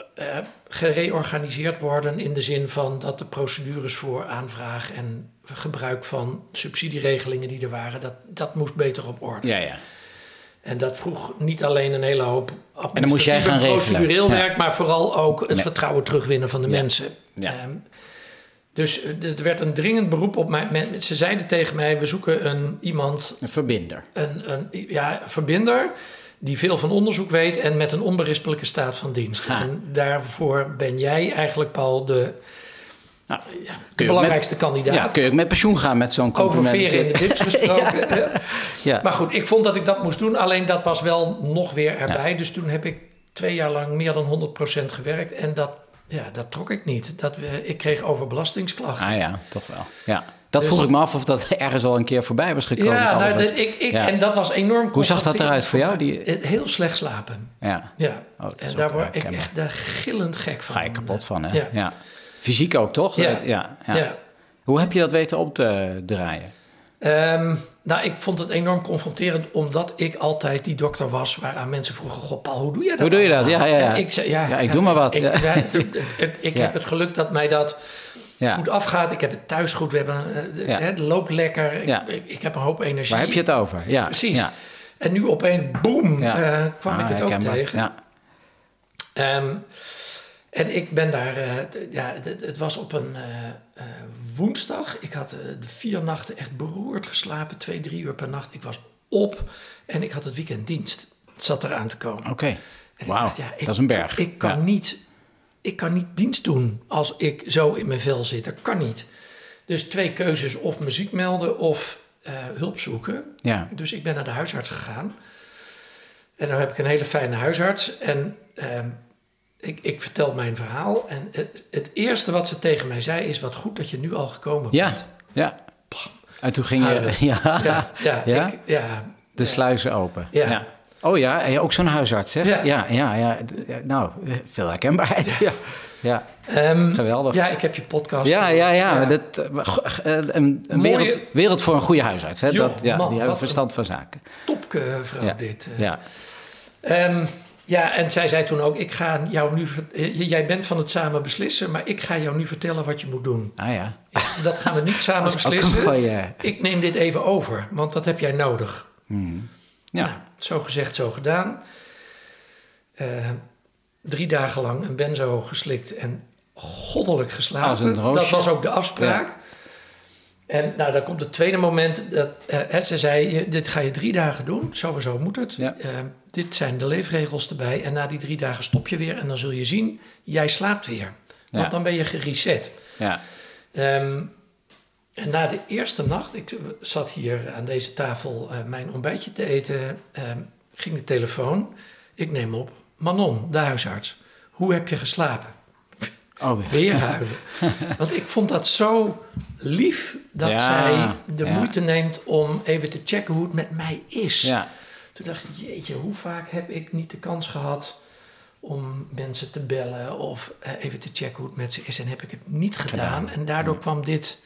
gereorganiseerd worden in de zin van dat de procedures voor aanvraag en gebruik van subsidieregelingen die er waren, dat, dat moest beter op orde. Ja, ja. En dat vroeg niet alleen een hele hoop En dan moest jij gaan procedureel Ja. werk, maar vooral ook het Nee. vertrouwen terugwinnen van de mensen. Ja. Ehm, dus er werd een dringend beroep op mij. Ze zeiden tegen mij: we zoeken een, iemand Een verbinder. een, een ja, verbinder die veel van onderzoek weet en met een onberispelijke staat van dienst. Ha. En daarvoor ben jij eigenlijk, Paul, de, Nou, de belangrijkste met, kandidaat. ja, kun je ook met pensioen gaan met zo'n Over compliment. veren in de bips gesproken. Ja. Maar goed, ik vond dat ik dat moest doen. Alleen dat was wel nog weer erbij. Dus toen heb ik twee jaar lang meer dan 100% gewerkt. En dat, ja, dat trok ik niet. Dat, we- ik kreeg overbelastingsklachten. Ah ja, toch wel. Ja. Dat Dus- vroeg ik me af of dat ergens al een keer voorbij was gekomen. ja, nou, dat, ik, ik, en dat was enorm Hoe zag dat eruit voor jou? Die- mij. Heel slecht slapen. ja. Ja, Oh, en daar word ik herkenbaar. echt daar gillend gek van. Ga je kapot van, hè? Ja. Fysiek ook, toch? Ja. Ja, ja. Hoe heb je dat weten op te draaien? Ehm, nou, ik vond het enorm confronterend, omdat ik altijd die dokter was waaraan mensen vroegen: Goh, Paul, hoe doe je dat? Hoe doe je dat? allemaal?" Ja, ja, ja. En ik zei: Ja, Ja, ik doe maar wat. Ik, Ja. ja, het- het- ik Ja. heb het geluk dat mij dat Ja. goed afgaat. Ik heb het thuis goed. We hebben, eh. Het loopt lekker. Ik, ik, heb een hoop energie. Waar heb je het over? Ja. Precies. Ja. En nu opeens, boem, eh, kwam Ah, ik het ook tegen. Ja. En ik ben daar, eh, ja, het, het was op een eh, eh, woensdag. Ik had de vier nachten echt beroerd geslapen, twee, drie uur per nacht. Ik was op en ik had het weekend dienst. Het zat eraan te komen. Oké. Ik Wauw, ja, dat is een berg. Ik kan, Ja. niet, ik kan niet dienst doen als ik zo in mijn vel zit. Dat kan niet. Dus twee keuzes, of muziek melden of hulp zoeken. Ja. Dus ik ben naar de huisarts gegaan. En dan heb ik een hele fijne huisarts. En ehm, ik, ik vertel mijn verhaal. En het, het eerste wat ze tegen mij zei is... wat goed dat je nu al gekomen Ja. bent. ja. En toen ging je... Ja. Ja, ja, Ja? Ik, ja, De sluizen open. Ja. Oh ja, en ook zo'n huisarts, hè? Ja. ja, ja. Nou, veel herkenbaarheid. Ja. Ja, Ehm, geweldig. ja, ik heb je podcast. Ja, ja, ja. Ja. Dat, eh, eh, een wereld, wereld voor een goede huisarts. Hè? Joh, dat, ja, man, die hebben verstand van zaken. Topke vrouw dit. eh. Ja. Ehm, ja, en zij zei toen ook, ik ga jou nu... eh, Jij bent van het samen beslissen, maar ik ga jou nu vertellen wat je moet doen. Ah ja. Ja, dat gaan we niet samen beslissen. mooie- Ik neem dit even over, want dat heb jij nodig. Ja. Nou, zo gezegd, zo gedaan. Eh, drie dagen lang een benzo geslikt en goddelijk Als geslapen. Dat was ook de afspraak. En nou, dan komt het tweede moment. Dat, hè, ze zei, dit ga je drie dagen doen. Sowieso moet het. Ja. Eh, dit zijn de leefregels erbij. En na die drie dagen stop je weer. En dan zul je zien, jij slaapt weer. Want Ja. dan ben je gereset. ja. Ehm, en na de eerste nacht, ik zat hier aan deze tafel eh, mijn ontbijtje te eten, ehm, ging de telefoon. Ik neem op. Manon, de huisarts. Hoe heb je geslapen? Oh, weer. Huilen. Want ik vond dat zo lief dat Ja, zij de ja. moeite neemt om even te checken hoe het met mij is. Ja. Toen dacht ik, jeetje, hoe vaak heb ik niet de kans gehad om mensen te bellen of eh, even te checken hoe het met ze is. En heb ik het niet gedaan. En daardoor kwam dit,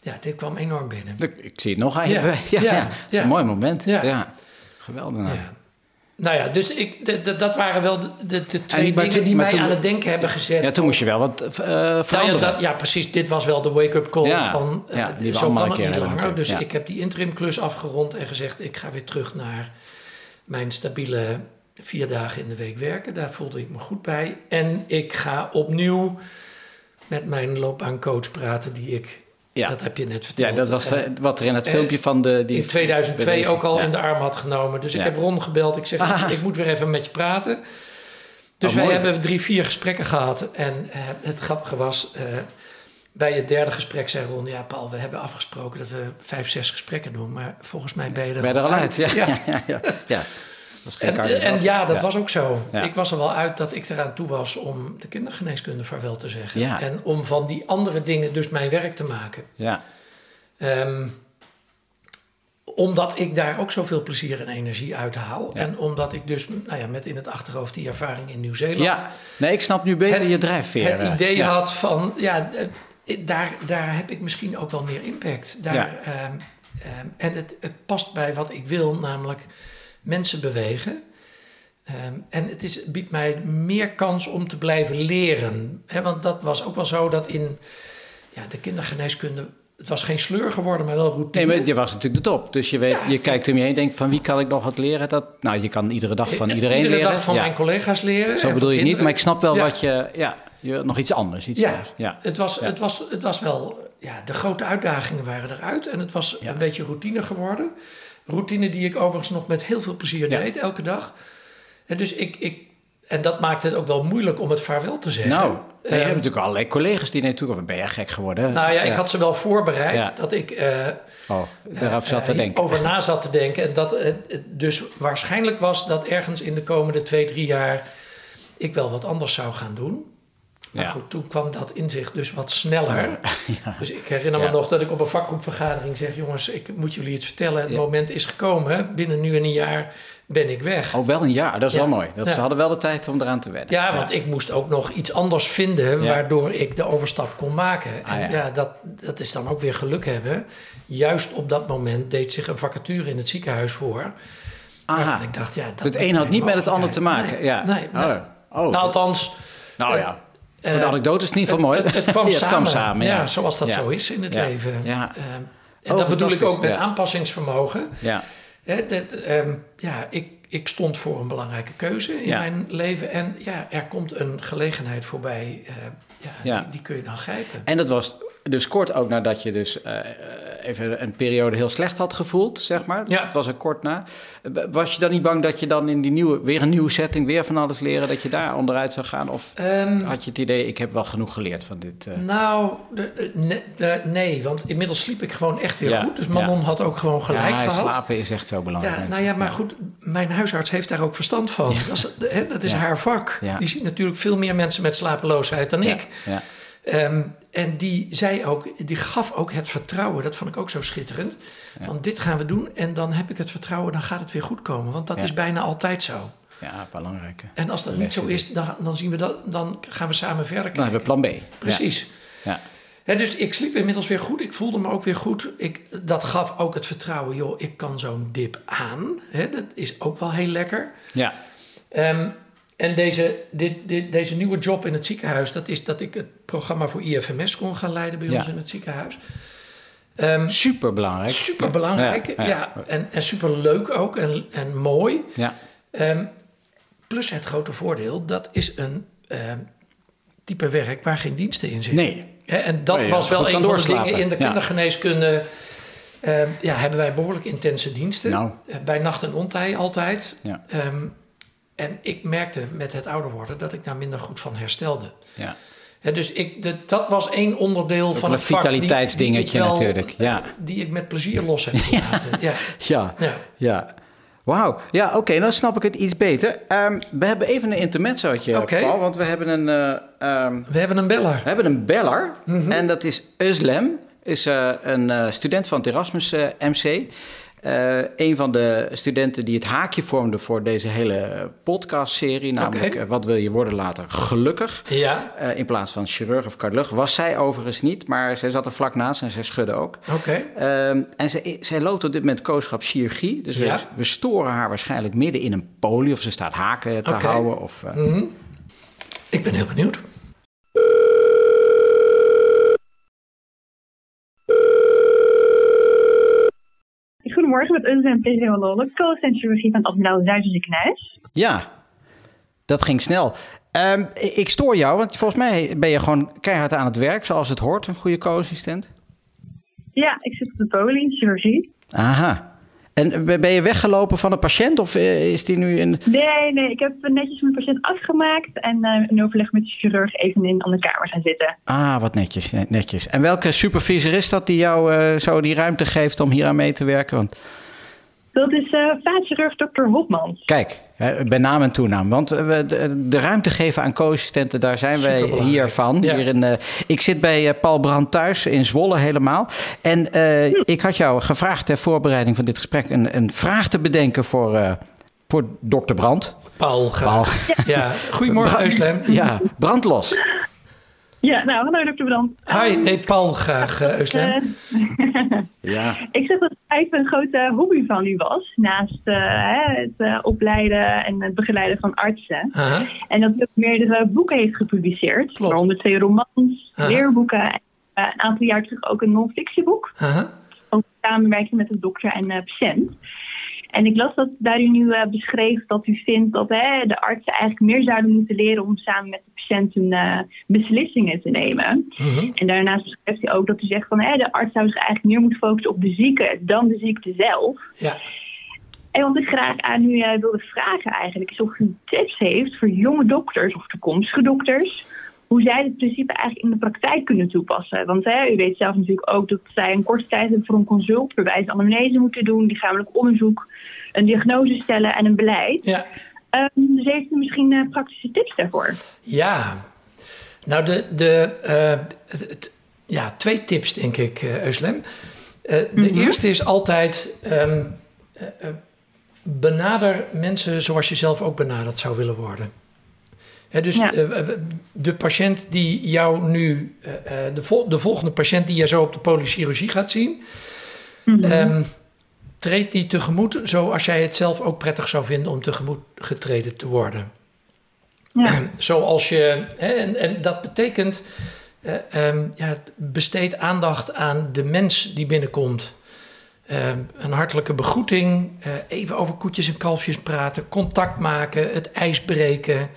ja, dit kwam enorm binnen. Ik, ik zie het nog even. Ja, Ja, Het is een mooi moment. Ja. Geweldig. Nou. Ja. Dus ik, dat waren wel de, de, de twee dingen toen- die mij toen- aan het denken hebben gezet. Ja, toen moest je wel wat eh, Nou ja, dat, ja, precies. Dit was wel de wake-up call Ja, van... eh, ja, die we zo kan het niet langer. Dus ja. ik heb die interimklus afgerond en gezegd... ik ga weer terug naar mijn stabiele vier dagen in de week werken. Daar voelde ik me goed bij. En ik ga opnieuw met mijn loopbaancoach praten... die ik, Ja. dat heb je net verteld... ja, dat was eh, de- wat er in het eh, filmpje van de... Die in 2002 beweging- ook al ja. in de arm had genomen. Dus ik heb Ron gebeld. Ik zeg, Ah. ik moet weer even met je praten. Dus Oh, wij mooi. hebben drie, vier gesprekken gehad. En eh, het grappige was, eh, bij het derde gesprek zei Ron... Ja, Paul, we hebben afgesproken dat we vijf, zes gesprekken doen. Maar volgens mij ben je er, Ben je er al uit? Ja. ja, ja, ja. Dat is geen En, ja, dat was ook zo. Ja. Ik was er wel uit dat ik eraan toe was om de kindergeneeskunde vaarwel te zeggen. Ja. En om van die andere dingen dus mijn werk te maken. Ja, Ehm, omdat ik daar ook zoveel plezier en energie uit haal. Ja. En omdat ik dus nou ja, met in het achterhoofd die ervaring in Nieuw-Zeeland. ja. Nee, ik snap nu beter Het- je drijfveer. Het eh. idee ja. had van, ja, eh, daar, daar heb ik misschien ook wel meer impact. Daar, Ja. ehm, ehm, en het, het past bij wat ik wil, namelijk mensen bewegen. Ehm, en het is, biedt mij meer kans om te blijven leren. Want dat was ook wel zo dat in ja, de kindergeneeskunde... Het was geen sleur geworden, maar wel routine. Nee, maar je was natuurlijk de top. Dus je, weet, Ja. je kijkt om je heen en denkt van wie kan ik nog wat leren? Dat, nou, je kan iedere dag van iedereen Iedere leren. dag van ja. mijn collega's leren. Zo bedoel je niet, maar ik snap wel Ja. wat je... Ja, je nog iets anders. Iets Ja, anders. ja. Het, was. Het, was, het was wel... Ja, de grote uitdagingen waren eruit. En het was een beetje routine geworden. Routine die ik overigens nog met heel veel plezier Ja. deed, elke dag. En dus ik... ik en dat maakte het ook wel moeilijk om het vaarwel te zeggen. Nou, je Ehm, hebt natuurlijk allerlei collega's die naartoe komen. Ben jij gek geworden? nou ja, ik had ze wel voorbereid Ja. dat ik eh, Oh, daarop zat te eh, denken. over na zat te denken. En dat het het dus waarschijnlijk was dat ergens in de komende twee, drie jaar ik wel wat anders zou gaan doen. Maar Ja. goed, toen kwam dat inzicht dus wat sneller. Ja. Dus ik herinner me Ja. nog dat ik op een vakgroepvergadering zeg: jongens, ik moet jullie iets vertellen. Het moment is gekomen. Binnen nu en een jaar ben ik weg. Oh, wel een jaar. Dat is wel mooi. Dat. Ze hadden wel de tijd om eraan te wennen. Ja, want ik moest ook nog iets anders vinden waardoor ik de overstap kon maken. Ah, en ja. dat, dat is dan ook weer geluk hebben. Juist op dat moment deed zich een vacature in het ziekenhuis voor. Aha. Ik dacht, ja, dat het een had niet met het ander te maken. Nee, ja. nee, nee. Oh. Oh. Nou, althans, Nou ja. Eh, Voor de anekdote is het niet van mooi. Het, het kwam Ja, samen. samen. ja. Ja, zoals dat zo is in het leven. Ja. Ehm, en Oh, dat bedoel ik ook met aanpassingsvermogen. Ja. Dat, ehm, ja, ik, ik stond voor een belangrijke keuze in Ja. mijn leven. En ja, er komt een gelegenheid voorbij. eh, ja, Ja. Die, die kun je dan grijpen. En dat was dus kort ook nadat je dus eh, even een periode heel slecht had gevoeld, zeg maar. Ja. Het was er kort na. Was je dan niet bang dat je dan in die nieuwe, weer een nieuwe setting, weer van alles leren, dat je daar onderuit zou gaan? Of Ehm, had je het idee, ik heb wel genoeg geleerd van dit? eh, nou, de- de- ne- de- nee, want inmiddels sliep ik gewoon echt weer Ja, goed. Dus Manon had ook gewoon gelijk ja, gehad. slapen is echt zo belangrijk. Ja, nou ja, maar goed, mijn huisarts heeft daar ook verstand van. Dat is, hè, dat is Ja. haar vak. Ja. Die ziet natuurlijk veel meer mensen met slapeloosheid dan Ja, ik. Ja. Ehm, en die zei ook, die gaf ook het vertrouwen. Dat vond ik ook zo schitterend. Van dit gaan we doen en dan heb ik het vertrouwen, dan gaat het weer goed komen. Want dat Ja. is bijna altijd zo. Ja, belangrijk. En als dat niet zo is, dan, dan, zien we dat, dan gaan we samen verder Dan hebben we plan B. Precies. Ja. ja. dus ik sliep inmiddels weer goed. Ik voelde me ook weer goed. Ik, dat gaf ook het vertrouwen. Joh, ik kan zo'n dip aan. Dat is ook wel heel lekker. Ja. Um, en deze, dit, dit, deze nieuwe job in het ziekenhuis, dat is dat ik het programma voor IFMS kon gaan leiden bij ons in het ziekenhuis. Um, super belangrijk. Super belangrijk, ja. En, en super leuk ook en, en mooi. Ja. Um, plus het grote voordeel, dat is een type werk waar geen diensten in zitten. Nee. en dat was wel een van de dingen in de kindergeneeskunde. ja, hebben wij behoorlijk intense diensten. Nou. bij nacht en ontij altijd. Ja. En ik merkte met het ouder worden dat ik daar minder goed van herstelde. Ja. dus ik, de, dat was één onderdeel van het vitaliteitsdingetje natuurlijk. Ja. Die ik met plezier los heb gelaten. ja. ja. ja. ja. Wauw. Ja, oké, dan snap ik het iets beter. Um, we hebben even een intermezzootje, okay. Paul, want we hebben een... Uh, um, we hebben een beller. We hebben een beller mm -hmm. en dat is Özlem. Is uh, een uh, student van het Erasmus MC. Uh, een van de studenten die het haakje vormde voor deze hele podcastserie, namelijk okay. uh, Wat wil je worden later gelukkig? Ja. Uh, in plaats van chirurg of cardioloog, was zij overigens niet, maar zij zat er vlak naast en zij schudde ook. Oké. Ehm, en zij, zij loopt op dit moment kooschap chirurgie, dus ja. we, we, storen haar waarschijnlijk midden in een poli of ze staat haken te okay. houden. Of, mm -hmm. Ik ben heel benieuwd. Goedemorgen met Unze en Physiologe, co-chirurgie van Admiraal ziekenhuis. Ja, dat ging snel. Um, ik stoor jou, want volgens mij ben je gewoon keihard aan het werk, zoals het hoort, een goede co-assistent. Ja, ik zit op de poli, chirurgie. Aha. En ben je weggelopen van een patiënt of eh, is die nu in... Nee, nee, ik heb netjes mijn patiënt afgemaakt en uh, in overleg met de chirurg even in een andere kamer gaan zitten. Ah, wat netjes, netjes. En welke supervisor is dat die jou uh, zo die ruimte geeft om hier aan mee te werken? Want... Dat is uh, vaatchirurg Dr. Hopmans. Kijk, bij naam en toenaam. Want we de, de, ruimte geven aan co-assistenten, daar zijn wij hier van. Ja. Hier in, uh, ik zit bij uh, Paul Brand thuis in Zwolle helemaal. En uh, hm. ik had jou gevraagd ter voorbereiding van dit gesprek een, een vraag te bedenken voor, voor dokter Brand. Paul, graag. Ja. ja. Goedemorgen, Euslem. Ja, brandlos. Ja, nou, hallo dokter Brand. Hi, nee, Paul graag, uh, Euslem. ja. Ik zeg dat het eigenlijk een grote hobby van u was, naast uh, het uh, opleiden en het begeleiden van artsen. -huh. En dat u ook meerdere boeken heeft gepubliceerd, Klopt. waaronder twee romans, -huh. leerboeken en een aantal jaar terug ook een non-fictieboek. -huh. Over samenwerking met een dokter en patiënt. En ik las dat daar u nu uh, beschreef dat u vindt dat hè, de artsen eigenlijk meer zouden moeten leren om samen met de patiënten uh, beslissingen te nemen. -hmm. En daarnaast beschrijft u ook dat u zegt van hè, de arts zou zich eigenlijk meer moeten focussen op de zieke dan de ziekte zelf. Ja. En wat ik graag aan u uh, wilde vragen eigenlijk is of u tips heeft voor jonge dokters of toekomstige dokters hoe zij dit principe eigenlijk in de praktijk kunnen toepassen. Want hè, u weet zelf natuurlijk ook dat zij een korte tijd hebben voor een consult, waarbij ze anamnese moeten doen, lichamelijk onderzoek, een diagnose stellen en een beleid. Ja. Um, dus heeft u misschien uh, praktische tips daarvoor? Ja, nou de, de, uh, het, ja, twee tips denk ik, uh, Euslem. De mm -hmm. eerste is altijd um, benader mensen zoals je zelf ook benaderd zou willen worden. He, dus ja. uh, de patiënt die jou nu, uh, de, vol de, volgende patiënt die je zo op de polychirurgie gaat zien, mm -hmm. um, treed die tegemoet zoals jij het zelf ook prettig zou vinden om tegemoet getreden te worden. Ja. Zoals je, hè, en, en, dat betekent, uh, um, ja, besteed aandacht aan de mens die binnenkomt. een hartelijke begroeting, even over koetjes en kalfjes praten, contact maken, het ijs breken.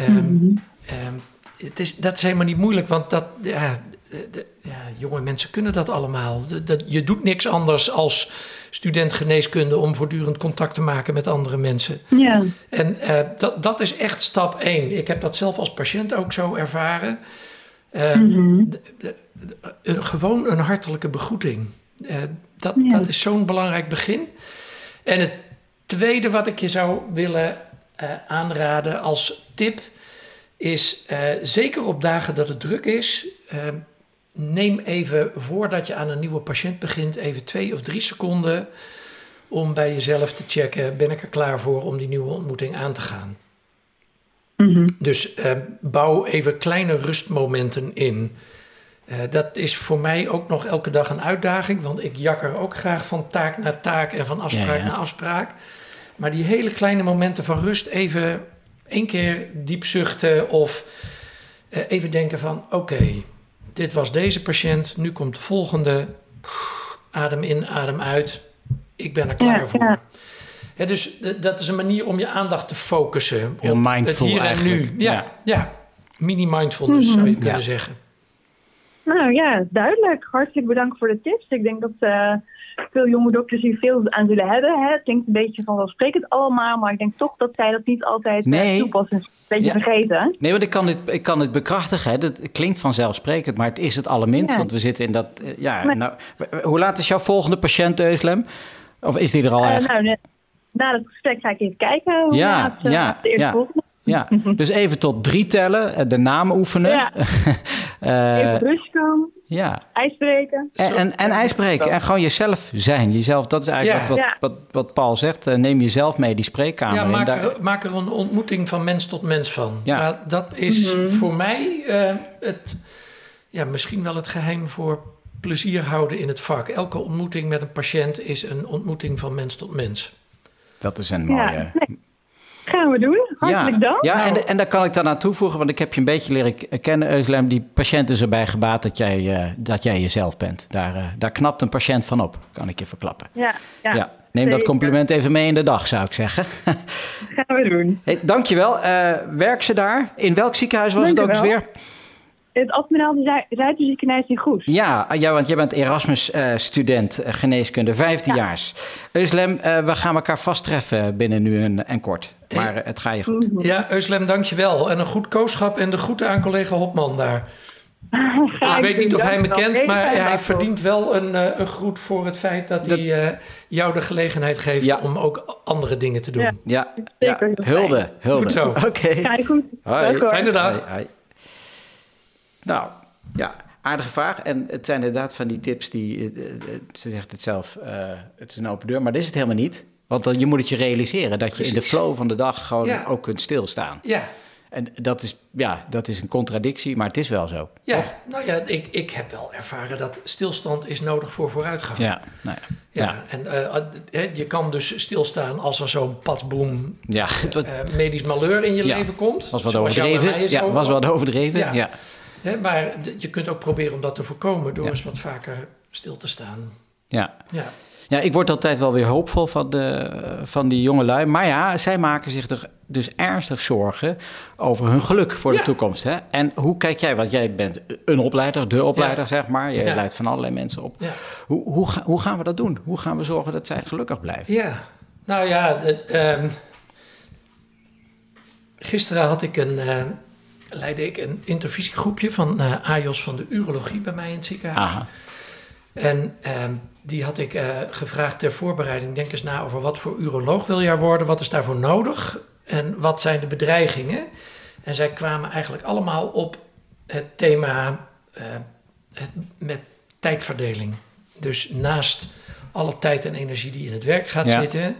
Um, mm -hmm. um, het is, dat is helemaal niet moeilijk, want dat, ja, de, ja, jonge mensen kunnen dat allemaal. De, de, je doet niks anders als student geneeskunde om voortdurend contact te maken met andere mensen. Ja. En uh, dat, dat is echt stap één. Ik heb dat zelf als patiënt ook zo ervaren. Uh, mm -hmm. de, gewoon een hartelijke begroeting. Uh, dat, ja. dat is zo'n belangrijk begin. En het tweede wat ik je zou willen aanraden als tip is uh, zeker op dagen dat het druk is, uh, neem even voordat je aan een nieuwe patiënt begint, even twee of drie seconden om bij jezelf te checken: ben ik er klaar voor om die nieuwe ontmoeting aan te gaan? Mhm. Dus eh, bouw even kleine rustmomenten in. Eh, dat is voor mij ook nog elke dag een uitdaging, want ik jakker ook graag van taak naar taak en van afspraak Ja, ja. naar afspraak. Maar die hele kleine momenten van rust, even één keer diep zuchten of eh, even denken van oké, dit was deze patiënt, nu komt de volgende. Adem in, adem uit. Ik ben er klaar Ja, voor. ja. Hè, dus dat is een manier om je aandacht te focussen Heel op mindful het hier eigenlijk. en nu. Ja, Ja. ja. mini-mindfulness zou je kunnen Ja. zeggen. Nou ja, duidelijk. Hartelijk bedankt voor de tips. Ik denk dat eh, veel jonge dokters hier veel aan zullen hebben. Hè. Het klinkt een beetje vanzelfsprekend allemaal, maar ik denk toch dat zij dat niet altijd eh, Nee. toepassen. Beetje Ja. vergeten. Nee, want ik kan dit, ik kan dit bekrachtigen. Hè. Dat klinkt vanzelfsprekend, maar het is het allerminst. Ja. Want we zitten in dat... eh, Ja, Maar- nou, hoe laat is jouw volgende patiënt, Euslem? Of is die er al echt? nou, na het gesprek ga ik even kijken hoe Ja, laat, eh, ja, de eerste ja. volgende. Ja, dus even tot drie tellen, eh, de naam oefenen. Ja. Eh, Even rust komen, ja, ijsbreken. en, en, en ijsbreken. En gewoon jezelf zijn. Jezelf, dat is eigenlijk Ja. wat, Ja. wat, wat Paul zegt. Eh, neem jezelf mee die spreekkamer Ja, maak Daar- er, maak er een ontmoeting van mens tot mens van. Ja. Dat is voor mij het, ja, misschien wel het geheim voor plezier houden in het vak. Elke ontmoeting met een patiënt is een ontmoeting van mens tot mens. Dat is een mooie... Gaan we doen. Hartelijk ja, dank. Ja, en, en daar kan ik dan aan toevoegen, want ik heb je een beetje leren kennen, Euslem. Die patiënt is erbij gebaat dat jij, eh, dat jij jezelf bent. Daar, eh, daar knapt een patiënt van op, kan ik je verklappen. Ja, ja, Ja, neem dat compliment even mee in de dag, zou ik zeggen. Gaan we doen. hey, dankjewel. Eh werk ze daar? In welk ziekenhuis was het ook eens weer? Het Admiraal de Zuiderziekenhuis in Goes. Ja, ja want jij bent Erasmus-student geneeskunde, vijfdejaars. Euslem, eh, we gaan elkaar vasttreffen binnen nu en, en kort. Maar eh, het gaat je goed. Ja, Euslem, dankjewel. En een goed kooschap en de groeten aan collega Hopman daar. Ga ik weet niet of hij me kent, maar hij verdient wel een, eh, een groet voor het feit dat, Dat- hij eh, jou de gelegenheid geeft Ja. om ook andere dingen te doen. Ja. Ja, Zeker, ja. heel hulde, hulde. Goed zo. Oké. Ga je goed. Hoi. Fijne dag. Hoi, hoi. Nou, ja, aardige vraag. En het zijn inderdaad van die tips die, ze zegt het zelf, eh, het is een open deur, maar dat is het helemaal niet. Want dan, je moet het je realiseren dat je in de flow van de dag gewoon Ja. ook kunt stilstaan. Ja, En dat is, ja, dat is een contradictie, maar het is wel zo. ja. nou ja, ik, ik heb wel ervaren dat stilstand is nodig voor vooruitgang. Ja, nou ja. Ja, Ja, en eh, hè, je kan dus stilstaan als er zo'n patsboom ja was, eh, medisch malheur in je Ja. leven komt. was wat overdreven. Ja, was wat overdreven. Ja. Ja. Hè, maar je kunt ook proberen om dat te voorkomen door eens wat vaker stil te staan. Ja. Ja, Ja, ik word altijd wel weer hoopvol van, de, van die jongelui. Maar ja, zij maken zich er dus ernstig zorgen over hun geluk voor de Ja. toekomst. Hè? En hoe kijk jij, want jij bent een opleider, de opleider Ja. zeg maar. Je Ja. leidt van allerlei mensen op. Hoe, hoe, hoe gaan we dat doen? Hoe gaan we zorgen dat zij gelukkig blijven? ja. nou ja, het, ehm, gisteren had ik een, eh, leidde ik een intervisiegroepje van eh AJOS van de urologie bij mij in het ziekenhuis. Aha. En ehm, die had ik eh, gevraagd ter voorbereiding. Denk eens na over wat voor uroloog wil jij worden? Wat is daarvoor nodig? En wat zijn de bedreigingen? En zij kwamen eigenlijk allemaal op het thema eh, het, met tijdverdeling. Dus naast alle tijd en energie die in het werk gaat Ja. zitten,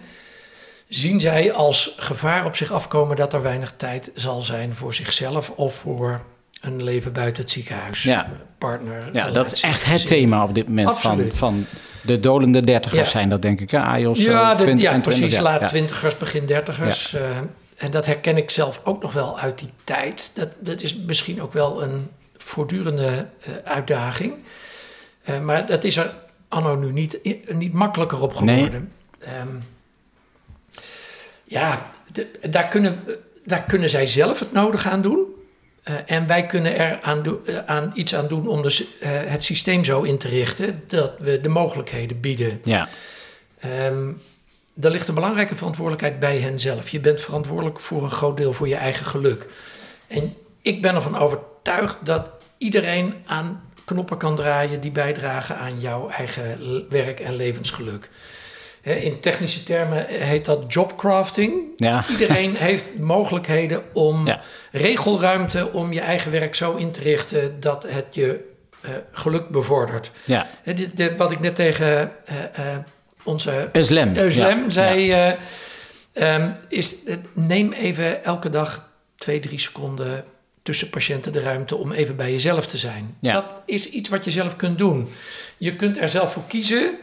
zien zij als gevaar op zich afkomen dat er weinig tijd zal zijn voor zichzelf of voor een leven buiten het ziekenhuis. Ja. Partner. Ja, dat is echt het thema op dit moment van, Absoluut. van de dolende dertigers Ja. zijn dat denk ik. Ja, eh, de- 20 ja en 20, precies. ja. Laat Ja. twintigers, begin dertigers. eh, en dat herken ik zelf ook nog wel uit die tijd. Dat, dat is misschien ook wel een voortdurende eh, uitdaging. Eh, maar dat is er anno nu niet, niet makkelijker op Nee. geworden. Ehm, ja, de- daar, kunnen, daar kunnen zij zelf het nodige aan doen. Eh, en wij kunnen er aan, eh, aan iets aan doen om dus, eh, het systeem zo in te richten dat we de mogelijkheden bieden. Ja. Ehm er ligt een belangrijke verantwoordelijkheid bij hen zelf. Je bent verantwoordelijk voor een groot deel voor je eigen geluk. En ik ben ervan overtuigd dat iedereen aan knoppen kan draaien die bijdragen aan jouw eigen werk- en levensgeluk. In technische termen heet dat jobcrafting. Ja. Iedereen heeft mogelijkheden om Ja. regelruimte om je eigen werk zo in te richten dat het je eh, geluk bevordert. Ja. De, de- wat ik net tegen eh, eh, onze Ja, zei... eh, ehm, is, neem even elke dag twee, drie seconden tussen patiënten de ruimte om even bij jezelf te zijn. Dat is iets wat je zelf kunt doen. Je kunt er zelf voor kiezen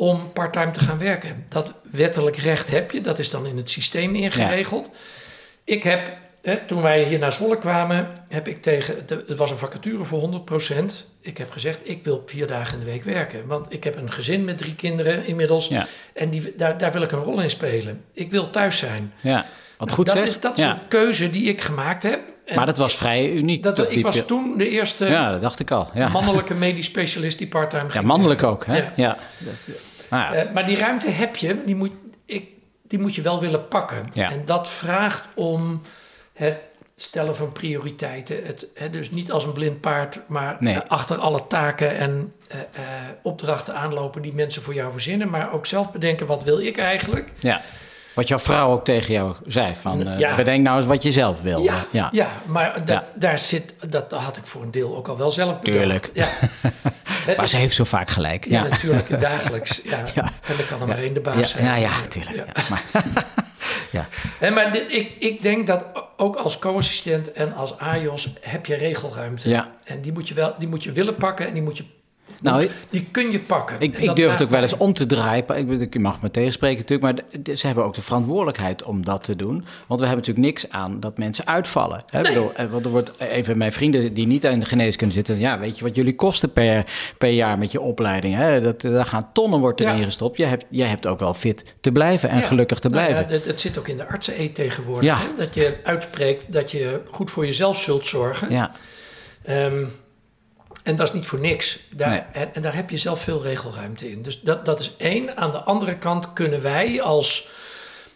om parttime te gaan werken. Dat wettelijk recht heb je, dat is dan in het systeem ingeregeld. Ik heb, hè, toen wij hier naar Zwolle kwamen, heb ik tegen, de- het was een vacature voor 100%. Ik heb gezegd, ik wil vier dagen in de week werken. Want ik heb een gezin met drie kinderen inmiddels. Ja. En die, daar, daar wil ik een rol in spelen. Ik wil thuis zijn. Ja, wat goed dat zeg. Is, dat is ja. een keuze die ik gemaakt heb. En Maar dat was vrij uniek. dat, ik was toen de eerste Ja, dat dacht ik al. Ja, mannelijke medisch specialist die parttime ja ging mannelijk werken. ook. Hè? Ja. Ja. Nou ja. Eh, maar die ruimte heb je, die moet, ik, die moet je wel willen pakken. Ja. En dat vraagt om het stellen van prioriteiten. Het, hè, dus niet als een blind paard, maar Nee. eh, achter alle taken en eh, opdrachten aanlopen die mensen voor jou verzinnen. Maar ook zelf bedenken, wat wil ik eigenlijk? ja. Wat jouw vrouw ook tegen jou zei: van, eh, Ja. bedenk nou eens wat je zelf wil. Ja, ja. ja. maar da- daar zit, dat had ik voor een deel ook al wel zelf bedacht. Tuurlijk. Ja. Maar ze heeft zo vaak gelijk. ja, natuurlijk, dagelijks. Ja. En dan kan er maar één de baas ja, zijn. ja, ja, tuurlijk. Ja. Ja. Maar, ja. Hè, maar dit- ik, ik denk dat ook als co-assistent en als AJOS heb je regelruimte. Ja. En die moet, je wel, die moet je willen pakken en die moet je... Nou, die kun je pakken. Ik, ik durf het ook wel eens om te draaien. Ik, bedoel, ik mag me tegenspreken natuurlijk, maar ze hebben ook de verantwoordelijkheid om dat te doen. Want we hebben natuurlijk niks aan dat mensen uitvallen. Hè? Ik bedoel, eh, want er wordt even mijn vrienden die niet aan de geneeskunde zitten. Ja, weet je wat jullie kosten per, per jaar met je opleiding? Hè? Dat, daar gaan tonnen wordt erin Ja. gestopt. Jij hebt, jij hebt ook wel fit te blijven en Ja. gelukkig te Nou ja, blijven. het, het zit ook in de artsen-eet tegenwoordig. Ja. Hè? Dat je uitspreekt dat je goed voor jezelf zult zorgen. ja, Ehm, en dat is niet voor niks. Daar, Nee. en, en daar heb je zelf veel regelruimte in. Dus dat, dat is één. Aan de andere kant kunnen wij als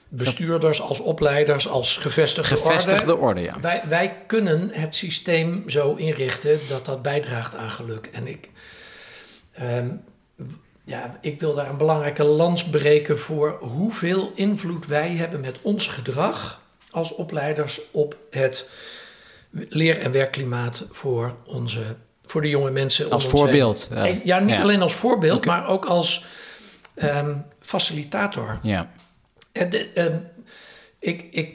bestuurders, als opleiders, als gevestigde, gevestigde orde... orde, ja. Wij, wij kunnen het systeem zo inrichten dat dat bijdraagt aan geluk. En ik, ehm, ja, ik wil daar een belangrijke lans breken voor hoeveel invloed wij hebben met ons gedrag als opleiders op het leer- en werkklimaat voor, onze, voor de jonge mensen. Als voorbeeld. Ja, En Ja, niet Ja. alleen als voorbeeld, maar ook als ehm, facilitator. ja. En de, ehm, ik ik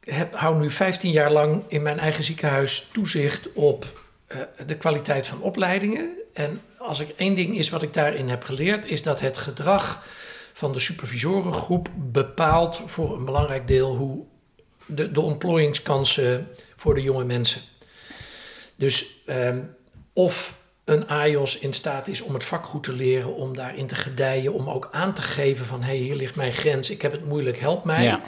heb, hou nu 15 jaar lang in mijn eigen ziekenhuis toezicht op eh, de kwaliteit van opleidingen. En als er één ding is wat ik daarin heb geleerd, is dat het gedrag van de supervisorengroep bepaalt voor een belangrijk deel hoe de, de ontplooiingskansen voor de jonge mensen. Dus ehm, of een AJOS in staat is om het vak goed te leren, om daarin te gedijen, om ook aan te geven van hé, hey, hier ligt mijn grens, ik heb het moeilijk, help mij. Ja.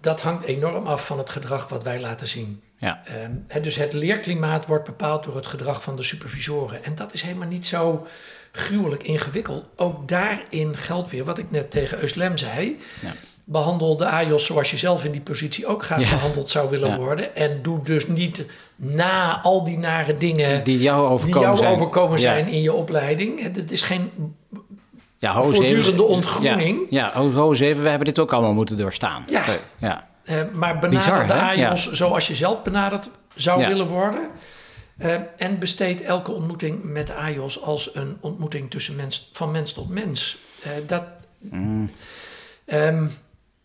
Dat hangt enorm af van het gedrag wat wij laten zien. Ja. Ehm, dus het leerklimaat wordt bepaald door het gedrag van de supervisoren. En dat is helemaal niet zo gruwelijk ingewikkeld. Ook daarin geldt weer wat ik net tegen Euslem zei. Ja. Behandel de AJOS zoals je zelf in die positie ook graag Ja. behandeld zou willen Ja. worden. En doe dus niet na al die nare dingen Die jou die overkomen jou zijn. overkomen Ja. zijn in je opleiding. Het is geen Ja, even- voortdurende ontgroening. Ja, ja ho, even, we hebben dit ook allemaal moeten doorstaan. Ja. ja. Eh, maar benader de? AJOS zoals je zelf benaderd zou willen worden. Eh, en besteed elke ontmoeting met AJOS als een ontmoeting tussen mens, van mens tot mens. Dat, Mm. Ehm,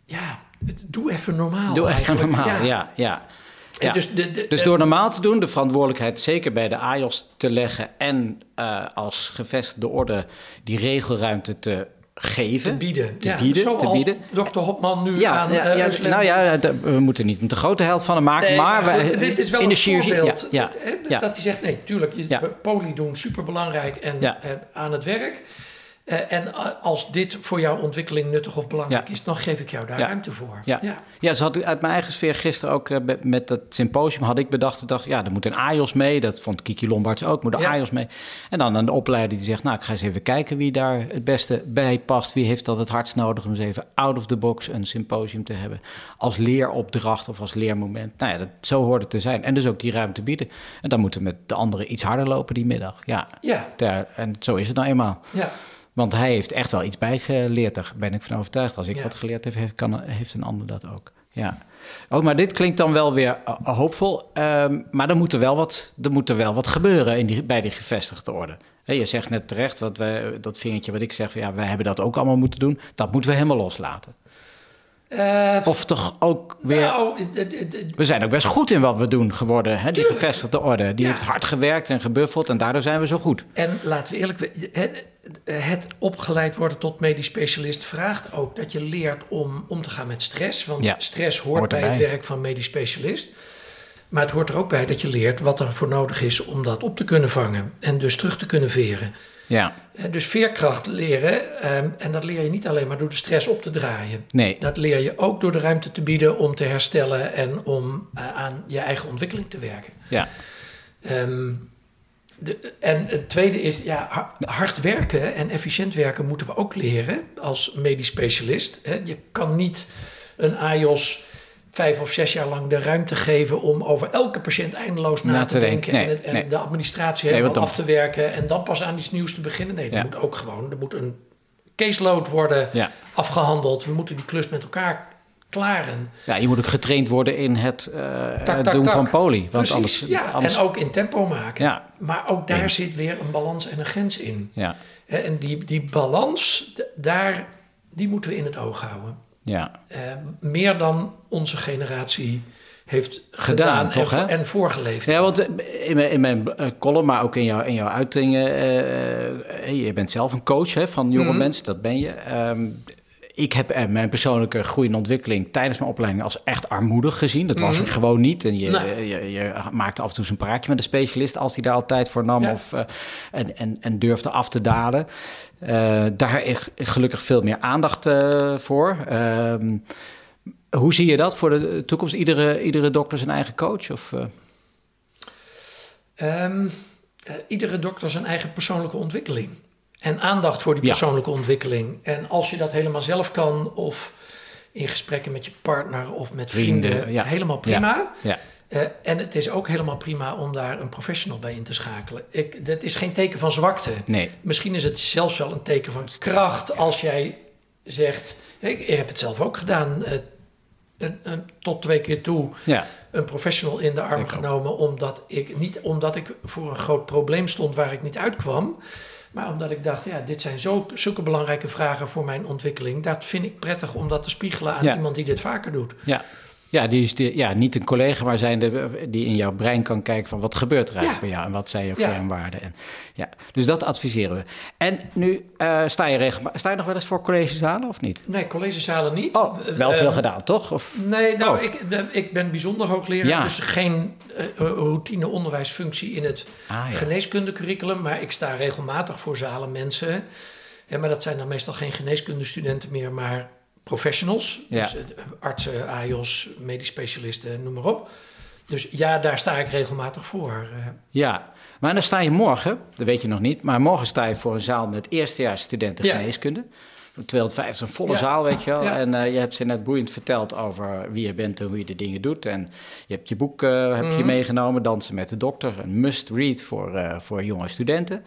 ja, doe even normaal Doe even eigenlijk. normaal, ja. ja, ja. Dus, de, de, Dus door normaal te doen, de verantwoordelijkheid zeker bij de AJOS te leggen en eh, als gevestigde orde die regelruimte te geven. te bieden. Te ja, bieden, te bieden. dokter Hopman nu Ja, aan ja, eh, ja, nou ja, we moeten niet een te grote held van hem maken, Nee, maar, we- dit is wel in een voorbeeld. Ja, Dat, hij zegt, nee, tuurlijk, je, poli doen, superbelangrijk en eh, aan het werk. Eh, en a- als dit voor jouw ontwikkeling nuttig of belangrijk Ja. is, dan geef ik jou daar Ja. ruimte voor. Ja. Ja. ze had uit mijn eigen sfeer gisteren ook eh, met- dat symposium had ik bedacht. Dacht, ja, er moet een AJOS mee. Dat vond Kiki Lombards ook, moet een Ja. AJOS mee. En dan een opleider die zegt, nou, ik ga eens even kijken wie daar het beste bij past. Wie heeft dat het hardst nodig om eens even out of the box een symposium te hebben. Als leeropdracht of als leermoment. Nou ja, dat, zo hoort het te zijn. En dus ook die ruimte bieden. En dan moeten we met de anderen iets harder lopen die middag. Ja, Ja, Ter- en zo is het nou eenmaal. ja. Want hij heeft echt wel iets bijgeleerd. Daar ben ik van overtuigd. Als ik Ja. wat geleerd heb, heeft, kan, heeft een ander dat ook. Ja. Oh, maar dit klinkt dan wel weer eh, hoopvol. Ehm, maar er moet er wel wat, er moet er wel wat gebeuren in die, bij die gevestigde orde. je zegt net terecht, wat wij, dat vingertje wat ik zeg, van, ja, wij hebben dat ook allemaal moeten doen. Dat moeten we helemaal loslaten. Eh, Of toch ook weer... nou, We zijn ook best goed in wat we doen geworden. Hè? Die Tuurlijk. gevestigde orde. Die Ja. heeft hard gewerkt en gebuffeld en daardoor zijn we zo goed. En laten we eerlijk het, het opgeleid worden tot medisch specialist vraagt ook dat je leert om om te gaan met stress. Want Ja, stress hoort, hoort bij het werk van medisch specialist. Maar het hoort er ook bij dat je leert wat er voor nodig is om dat op te kunnen vangen. En dus terug te kunnen veren. Ja, Eh, Dus veerkracht leren. ehm, en dat leer je niet alleen maar door de stress op te draaien. nee. Dat leer je ook door de ruimte te bieden om te herstellen en om eh, aan je eigen ontwikkeling te werken. Ja, Ehm, de, en het tweede is, ja, ha- hard werken en efficiënt werken moeten we ook leren als medisch specialist. Je kan niet een AJOS vijf of zes jaar lang de ruimte geven om over elke patiënt eindeloos na, Na te denken. Nee, en, het- en nee. de administratie helemaal af te werken en dan pas aan iets nieuws te beginnen. Nee, Ja. moet ook gewoon, er moet een caseload worden ja. afgehandeld. We moeten die klus met elkaar klaren. ja, je moet ook getraind worden in het, eh, Tak, het tak, doen tak. van poli. Want Precies, anders, ja, anders, en ook in tempo maken. Ja. Maar ook daar zit weer een balans en een grens in. Ja, En die, die balans, daar, die moeten we in het oog houden. Ja. Eh, meer dan onze generatie heeft Gedaan, gedaan, toch, en, en voorgeleefd. Ja, want in mijn, in mijn eh, column, maar ook in, jouw in jouw uitingen... eh, je bent zelf een coach hè, van jonge Mhm. mensen, dat ben je. Ehm, ik heb mijn persoonlijke groei en ontwikkeling tijdens mijn opleiding als echt armoedig gezien. Dat was Mhm. ik gewoon niet. En je, Nee. je, je maakte af en toe een praatje met een specialist als die daar altijd voor nam Ja. of, en, en, en durfde af te dalen. Eh, daar is gelukkig veel meer aandacht eh, voor. Ehm, hoe zie je dat voor de toekomst? Iedere, iedere dokter zijn eigen coach? Of, eh? Ehm, eh, iedere dokter zijn eigen persoonlijke ontwikkeling. En aandacht voor die Ja. persoonlijke ontwikkeling. En als je dat helemaal zelf kan, of in gesprekken met je partner of met vrienden, Vrienden, ja. helemaal prima. Ja. Eh, en het is ook helemaal prima om daar een professional bij in te schakelen. Ik, dat is geen teken van zwakte. Nee. Misschien is het zelfs wel een teken van kracht als jij zegt. Ik, ik heb het zelf ook gedaan. eh, een, een, tot twee keer toe Ja. een professional in de arm Ik ook. genomen. Omdat ik, niet omdat ik voor een groot probleem stond waar ik niet uitkwam. Maar omdat ik dacht, ja, dit zijn zo, zulke belangrijke vragen voor mijn ontwikkeling. Dat vind ik prettig om dat te spiegelen aan Ja. iemand die dit vaker doet. Ja. Ja, die is de, ja, niet een collega, maar zijn de, die in jouw brein kan kijken van wat gebeurt er eigenlijk Ja. bij jou en wat zijn je Ja. kernwaarden. En, ja. Dus dat adviseren we. En nu eh, sta, je regelmatig, sta je nog wel eens voor collegezalen of niet? Nee, collegezalen niet. Oh, wel Eh, veel gedaan, toch? Of, Nee, nou, Oh. ik, ben- ik ben bijzonder hoogleraar, Ja. dus geen eh, routine onderwijsfunctie in het ah, geneeskundecurriculum, maar ik sta regelmatig voor zalen mensen. Maar dat zijn dan meestal geen geneeskundestudenten meer, maar professionals. Ja. Dus eh, artsen, AIOS, medisch specialisten, noem maar op. Dus ja, daar sta ik regelmatig voor. eh. ja, maar dan sta je morgen, dat weet je nog niet, maar morgen sta je voor een zaal met eerstejaars studenten Ja. geneeskunde. 250, een volle Ja. zaal, weet je wel. Ja. En eh, je hebt ze net boeiend verteld over wie je bent en hoe je de dingen doet. En je hebt je boek heb je Mhm. meegenomen, Dansen met de Dokter. Een must-read voor, voor jonge studenten.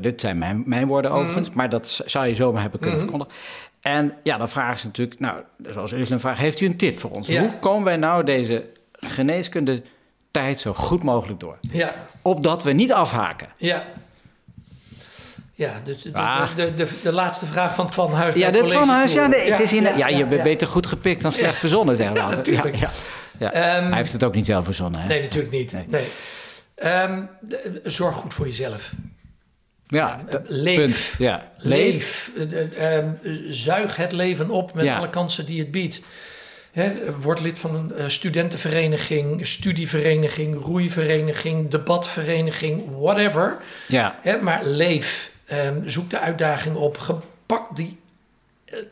Dit zijn mijn, mijn woorden Mhm. overigens, maar dat zou je zomaar hebben kunnen Mhm. verkondigen. En ja, dan vragen ze natuurlijk, nou, zoals Ursula vraagt, heeft u een tip voor ons? Ja. Hoe komen wij nou deze geneeskunde tijd zo goed mogelijk door? Ja, Opdat we niet afhaken. ja. Ja, dus de, Ah. de, de, de, laatste vraag van Twan Huis. Ja, College van huis, ja, nee, het is in, ja, je ja, bent ja. beter goed gepikt dan slecht Ja. verzonnen, zeggen we Ja. Ja, ja. Ehm, Hij heeft het ook niet zelf verzonnen, hè? Nee, natuurlijk niet. Nee. Nee. Ehm, de- zorg goed voor jezelf. Ja, leef. Ja, leef. Eh, eh, ehm, eh, zuig het leven op met alle kansen die het biedt. Word lid van een eh, studentenvereniging, studievereniging, roeivereniging, debatvereniging, whatever. Ja, maar leef. Ehm, zoek de uitdaging op. Gepak die,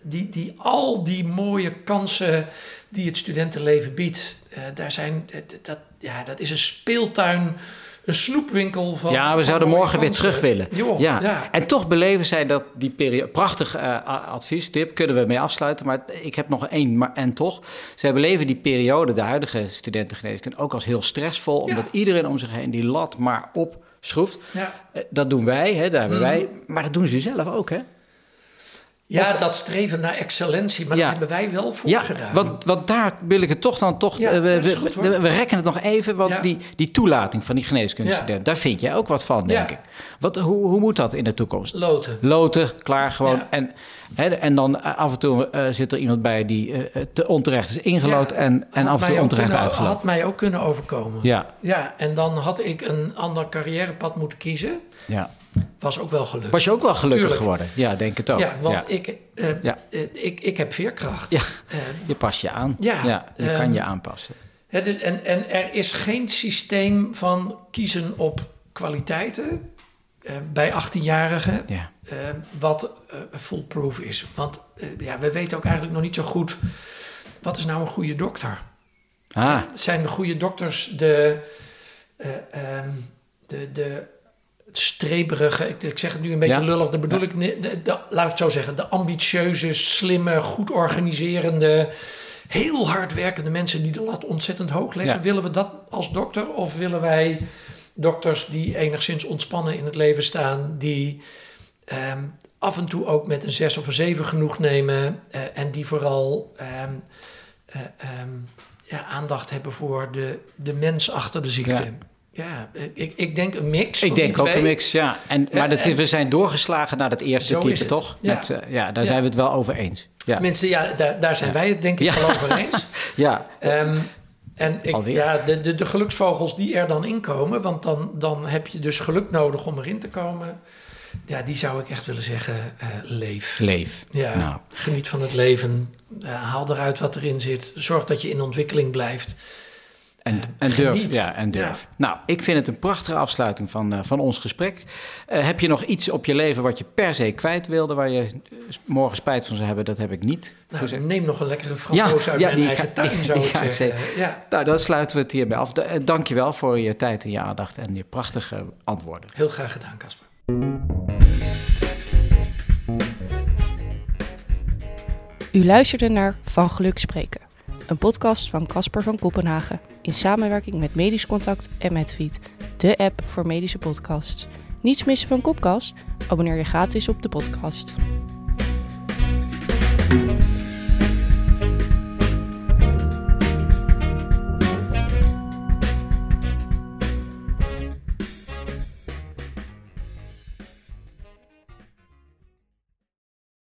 die, die, al die mooie kansen die het studentenleven biedt. Daar zijn, dat, ja, dat is een speeltuin, een snoepwinkel van. ja we van zouden morgen weer terug willen. Joh, ja. ja. En toch beleven zij dat die periode... Prachtig a- advies, tip, kunnen we mee afsluiten. Maar ik heb nog één, maar en toch. Zij beleven die periode, de huidige studentengeneeskunde... ook als heel stressvol. Omdat iedereen om zich heen die lat maar opschroeft. Ja. Eh, Dat doen wij, hè, daar hebben Mhm. wij. Maar dat doen ze zelf ook, hè? Ja, Of- dat streven naar excellentie, maar Ja. dat hebben wij wel voor Ja, gedaan. want, want daar wil ik het toch dan toch. Ja, eh, we, dat we, goed, hoor. we- we rekken het nog even, want Ja. die, die toelating van die geneeskundestudent, daar vind jij ook wat van, denk Ja. ik. Wat, hoe, hoe moet dat in de toekomst? Loten. Loten, klaar gewoon. En, hè, en dan eh, af en toe eh, zit er iemand bij die te onterecht is ingelood en, en af en toe onterecht kunnen- uitgeloot. Had mij ook kunnen overkomen. Ja, Ja, en dan had ik een ander carrièrepad moeten kiezen. ja. Was ook wel gelukt. Was je ook wel gelukkig Tuurlijk. geworden? Ja, denk het ook. ja, want ja. Ik, eh, Ja. eh, ik, ik heb veerkracht. Ja. Eh, Je past je aan. Ja, je kan je aanpassen. hè, dus- en, en er is geen systeem van kiezen op kwaliteiten bij 18-jarigen Ja. wat foolproof is. Want ja, we weten ook eigenlijk nog niet zo goed wat is nou een goede dokter. Ah, Zijn de goede dokters de, eh, ehm, de, de streberige, ik, ik zeg het nu een beetje Ja. lullig, dat bedoel ik, de, de- laat ik het zo zeggen, de ambitieuze, slimme, goed organiserende, heel hard werkende mensen die de lat ontzettend hoog leggen. Ja. Willen we dat als dokter of willen wij dokters die enigszins ontspannen in het leven staan, die ehm, af en toe ook met een zes of een zeven genoeg nemen eh, en die vooral ehm, eh, ehm, ja, aandacht hebben voor de, de mens achter de ziekte. Ja. Ik, ik denk een mix. ik denk ook twee. een mix, ja. En, maar En- we zijn doorgeslagen naar dat eerste type, het. toch? Ja. Met, eh, ja, daar Ja. zijn we het wel over eens. Ja, Tenminste, ja, daar, daar zijn wij het denk ik wel over eens. ja. Ehm, en ik, ja, de, de, de geluksvogels die er dan inkomen, want dan, dan heb je dus geluk nodig om erin te komen. Ja, die zou ik echt willen zeggen, eh, leef. leef. Ja, Nou. geniet van het leven. Eh, haal eruit wat erin zit. Zorg dat je in ontwikkeling blijft. En, en durf. geniet. Ja, en durf. Ja. Nou, ik vind het een prachtige afsluiting van, eh, van ons gesprek. Eh, heb je nog iets op je leven wat je per se kwijt wilde, waar je morgen spijt van zou hebben? Dat heb ik niet. Nou, neem nog een lekkere framboos uit ja, mijn die eigen ga- tuin, die- zou die ik zeggen. Ja, Nou, dan sluiten we het hierbij af. Eh, Dank je wel voor je tijd en je aandacht en je prachtige antwoorden. heel graag gedaan, Casper. U luisterde naar Van Geluk Spreken, een podcast van Casper van Kopenhagen in samenwerking met Medisch Contact en Medfeed, de app voor medische podcasts. Niets missen van Kopkast? Abonneer je gratis op de podcast.